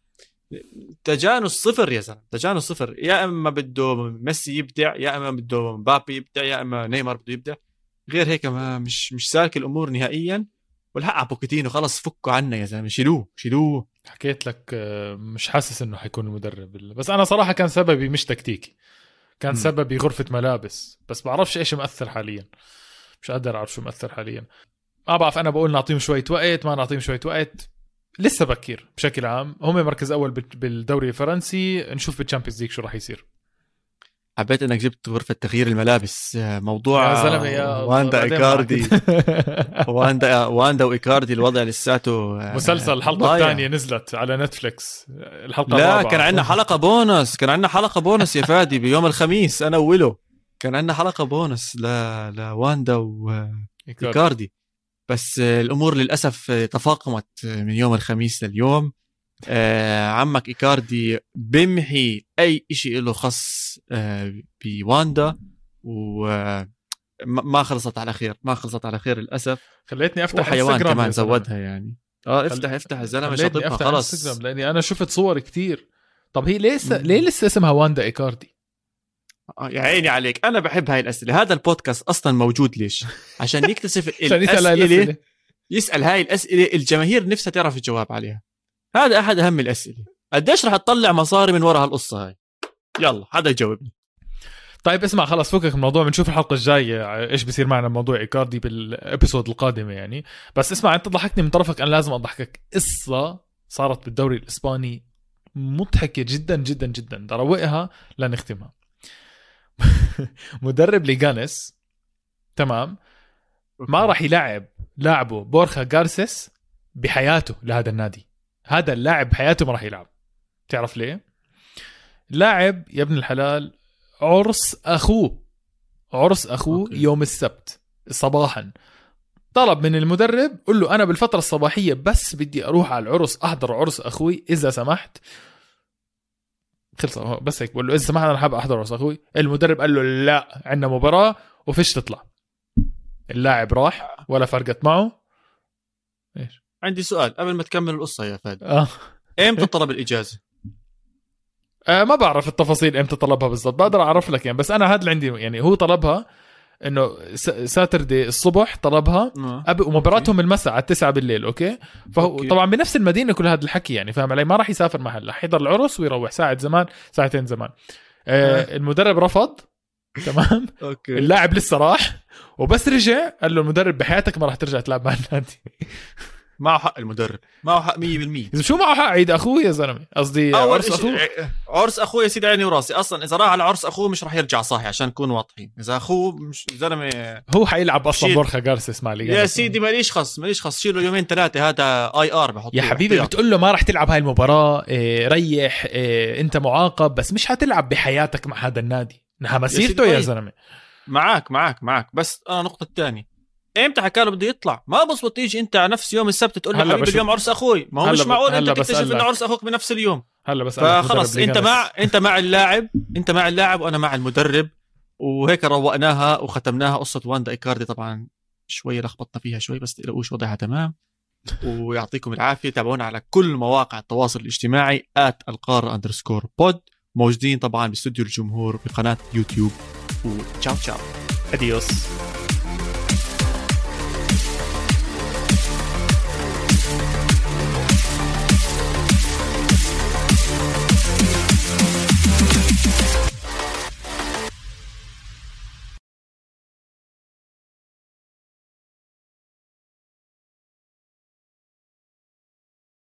تجانس صفر يا زلمة تجانس صفر. يا إما بده ميسي يبدع يا إما بده مبابي يبدع يا إما نيمار بده يبدع. غير هيك ما مش مش سالك الأمور نهائيا. والحق على بوكيتينو خلص فكوا عنا يا زلمة شيلوه شيلوه. حكيت لك آه، مش حاسس إنه حيكون المدرب بس أنا صراحة كان سببي مش تكتيكي. كان م. سببي غرفة ملابس بس بعرفش إيش مأثر حاليا. مش قادر أعرف شو مأثر حاليا. ما بعرف أنا بقول نعطيهم شوية وقت ما نعطيهم شوية وقت. لسه بكير بشكل عام. هم مركز أول بال- بالدوري الفرنسي. نشوف بال Champions League شو راح يصير. حبيت إنك جبت غرفة تغيير الملابس آه، موضوع يا زلمة يا واندا إيكاردي. واندا واندا وإيكاردي الوضع لساته آه، مسلسل الحلقة. الثانية نزلت على نتفليكس الحلقة لا الرابعة. كان عندنا حلقة بونس كان عندنا حلقة بونس يا فادي بيوم الخميس أنا ويلو كان عندنا حلقة بونس ل... لواندا. وايكاردي بس آه، الأمور للأسف آه، تفاقمت آه، من يوم الخميس لليوم آه، عمك إيكاردي بمحي أي شيء له خص آه، بواندا و آه، ما خلصت على خير ما خلصت على خير للأسف. خليتني أفتح انستغرام كمان. زودها يعني. آه افتح افتح الزلمه شاطبها خلص لأني أنا شفت صور كتير. طب هي ليه س... ليه لسه اسمها واندا إيكاردي؟ آه، يا عيني عليك أنا بحب هاي الأسئلة. هذا البودكاست أصلا موجود ليش؟ عشان الأسئلة الأسئلة. يسأل هاي الأسئلة الجماهير نفسها تعرف الجواب عليها. هذا أحد أهم الأسئلة. قديش رح تطلع مصاري من وراء هالقصه هاي. يلا حدا يجاوبني. طيب اسمع خلص فكك من الموضوع بنشوف الحلقة الجاية إيش بصير معنا بموضوع إيكاردي بال episode القادمه يعني. بس اسمع أنت ضحكتني من طرفك أنا لازم أضحكك. قصة صارت بالدوري الإسباني مضحكة جدا جدا جدا. نروقها لنختمها. مدرب ليجانس تمام ما راح يلعب لاعبه بورخا جارسيس بحياته لهذا النادي. هذا اللاعب بحياته ما راح يلعب. تعرف ليه؟ لاعب يا ابن الحلال عرس أخوه. عرس أخوه okay. يوم السبت صباحا. طلب من المدرب قل له أنا بالفترة الصباحية بس بدي أروح على العرس أحضر عرس أخوي إذا سمحت. خلص بس هيك بقول له إذا سمحت أنا حابب أحضر عرس أخوي. المدرب قال له لا عندنا مباراة وفيش تطلع. اللاعب راح ولا فرقت معه. عندي سؤال قبل ما تكمل القصة يا فادي آه. إمتى طلب الإجازة؟ آه ما بعرف التفاصيل إمتى طلبها بالضبط. بقدر أعرف لك يعني. بس أنا هذا اللي عندي يعني هو طلبها إنه Saturday الصبح طلبها آه. ومباراتهم المساء على 9 بالليل okay؟ فهو okay. طبعا بنفس المدينة كل هذا الحكي يعني فاهم علي؟ ما راح يسافر محل رح يحضر العرس ويروح ساعة زمان ساعتين زمان. آه. المدرب رفض تمام؟ okay. اللاعب لسه راح وبس رجع قال له المدرب بحياتك ما راح ترجع تلعب مع النادي. معه حق المدرب. معه حق 100% إذا شو معه حق عيد أخوه يا زلمة؟ قصدي اول عرس أخوه؟ عرس أخوه يا سيدي عيني وراسي. أصلا إذا راح على عرس أخوه مش راح يرجع صاحي عشان نكون واضحين. إذا أخوه مش زلمه هو حيلعب أصلا. بورخا جارسيس مع يا سيدي ماليش خص ماليش خص. شيله يومين ثلاثة. هذا آي آر بحط يا حبيبي بتقول له ما راح تلعب هاي المباراة إيه ريح إيه أنت معاقب بس مش حتلعب بحياتك مع هذا النادي. انها مسيرته سيدي يا طيب. زلمة. معك معك معك بس أنا النقطه الثانية إمتى حكى له بده يطلع؟ ما بزبط تيجي انت على نفس يوم السبت تقول له حبيبي بشوف. اليوم عرس أخوي. ما هو مش معقول انت تكتشف. إنه عرس أخوك بنفس اليوم. هلا بس فخلص انت. مع انت مع اللاعب انت مع اللاعب وأنا مع المدرب. وهيك روقناها وختمناها قصة واندا إيكاردي. طبعا شوي لخبطنا فيها شوي بس تقلقوش وضعها تمام. ويعطيكم العافية. تابعونا على كل مواقع التواصل الاجتماعي at القاره underscore pod موجودين طبعا باستوديو الجمهور بقناة يوتيوب. و ciao ciao. adiós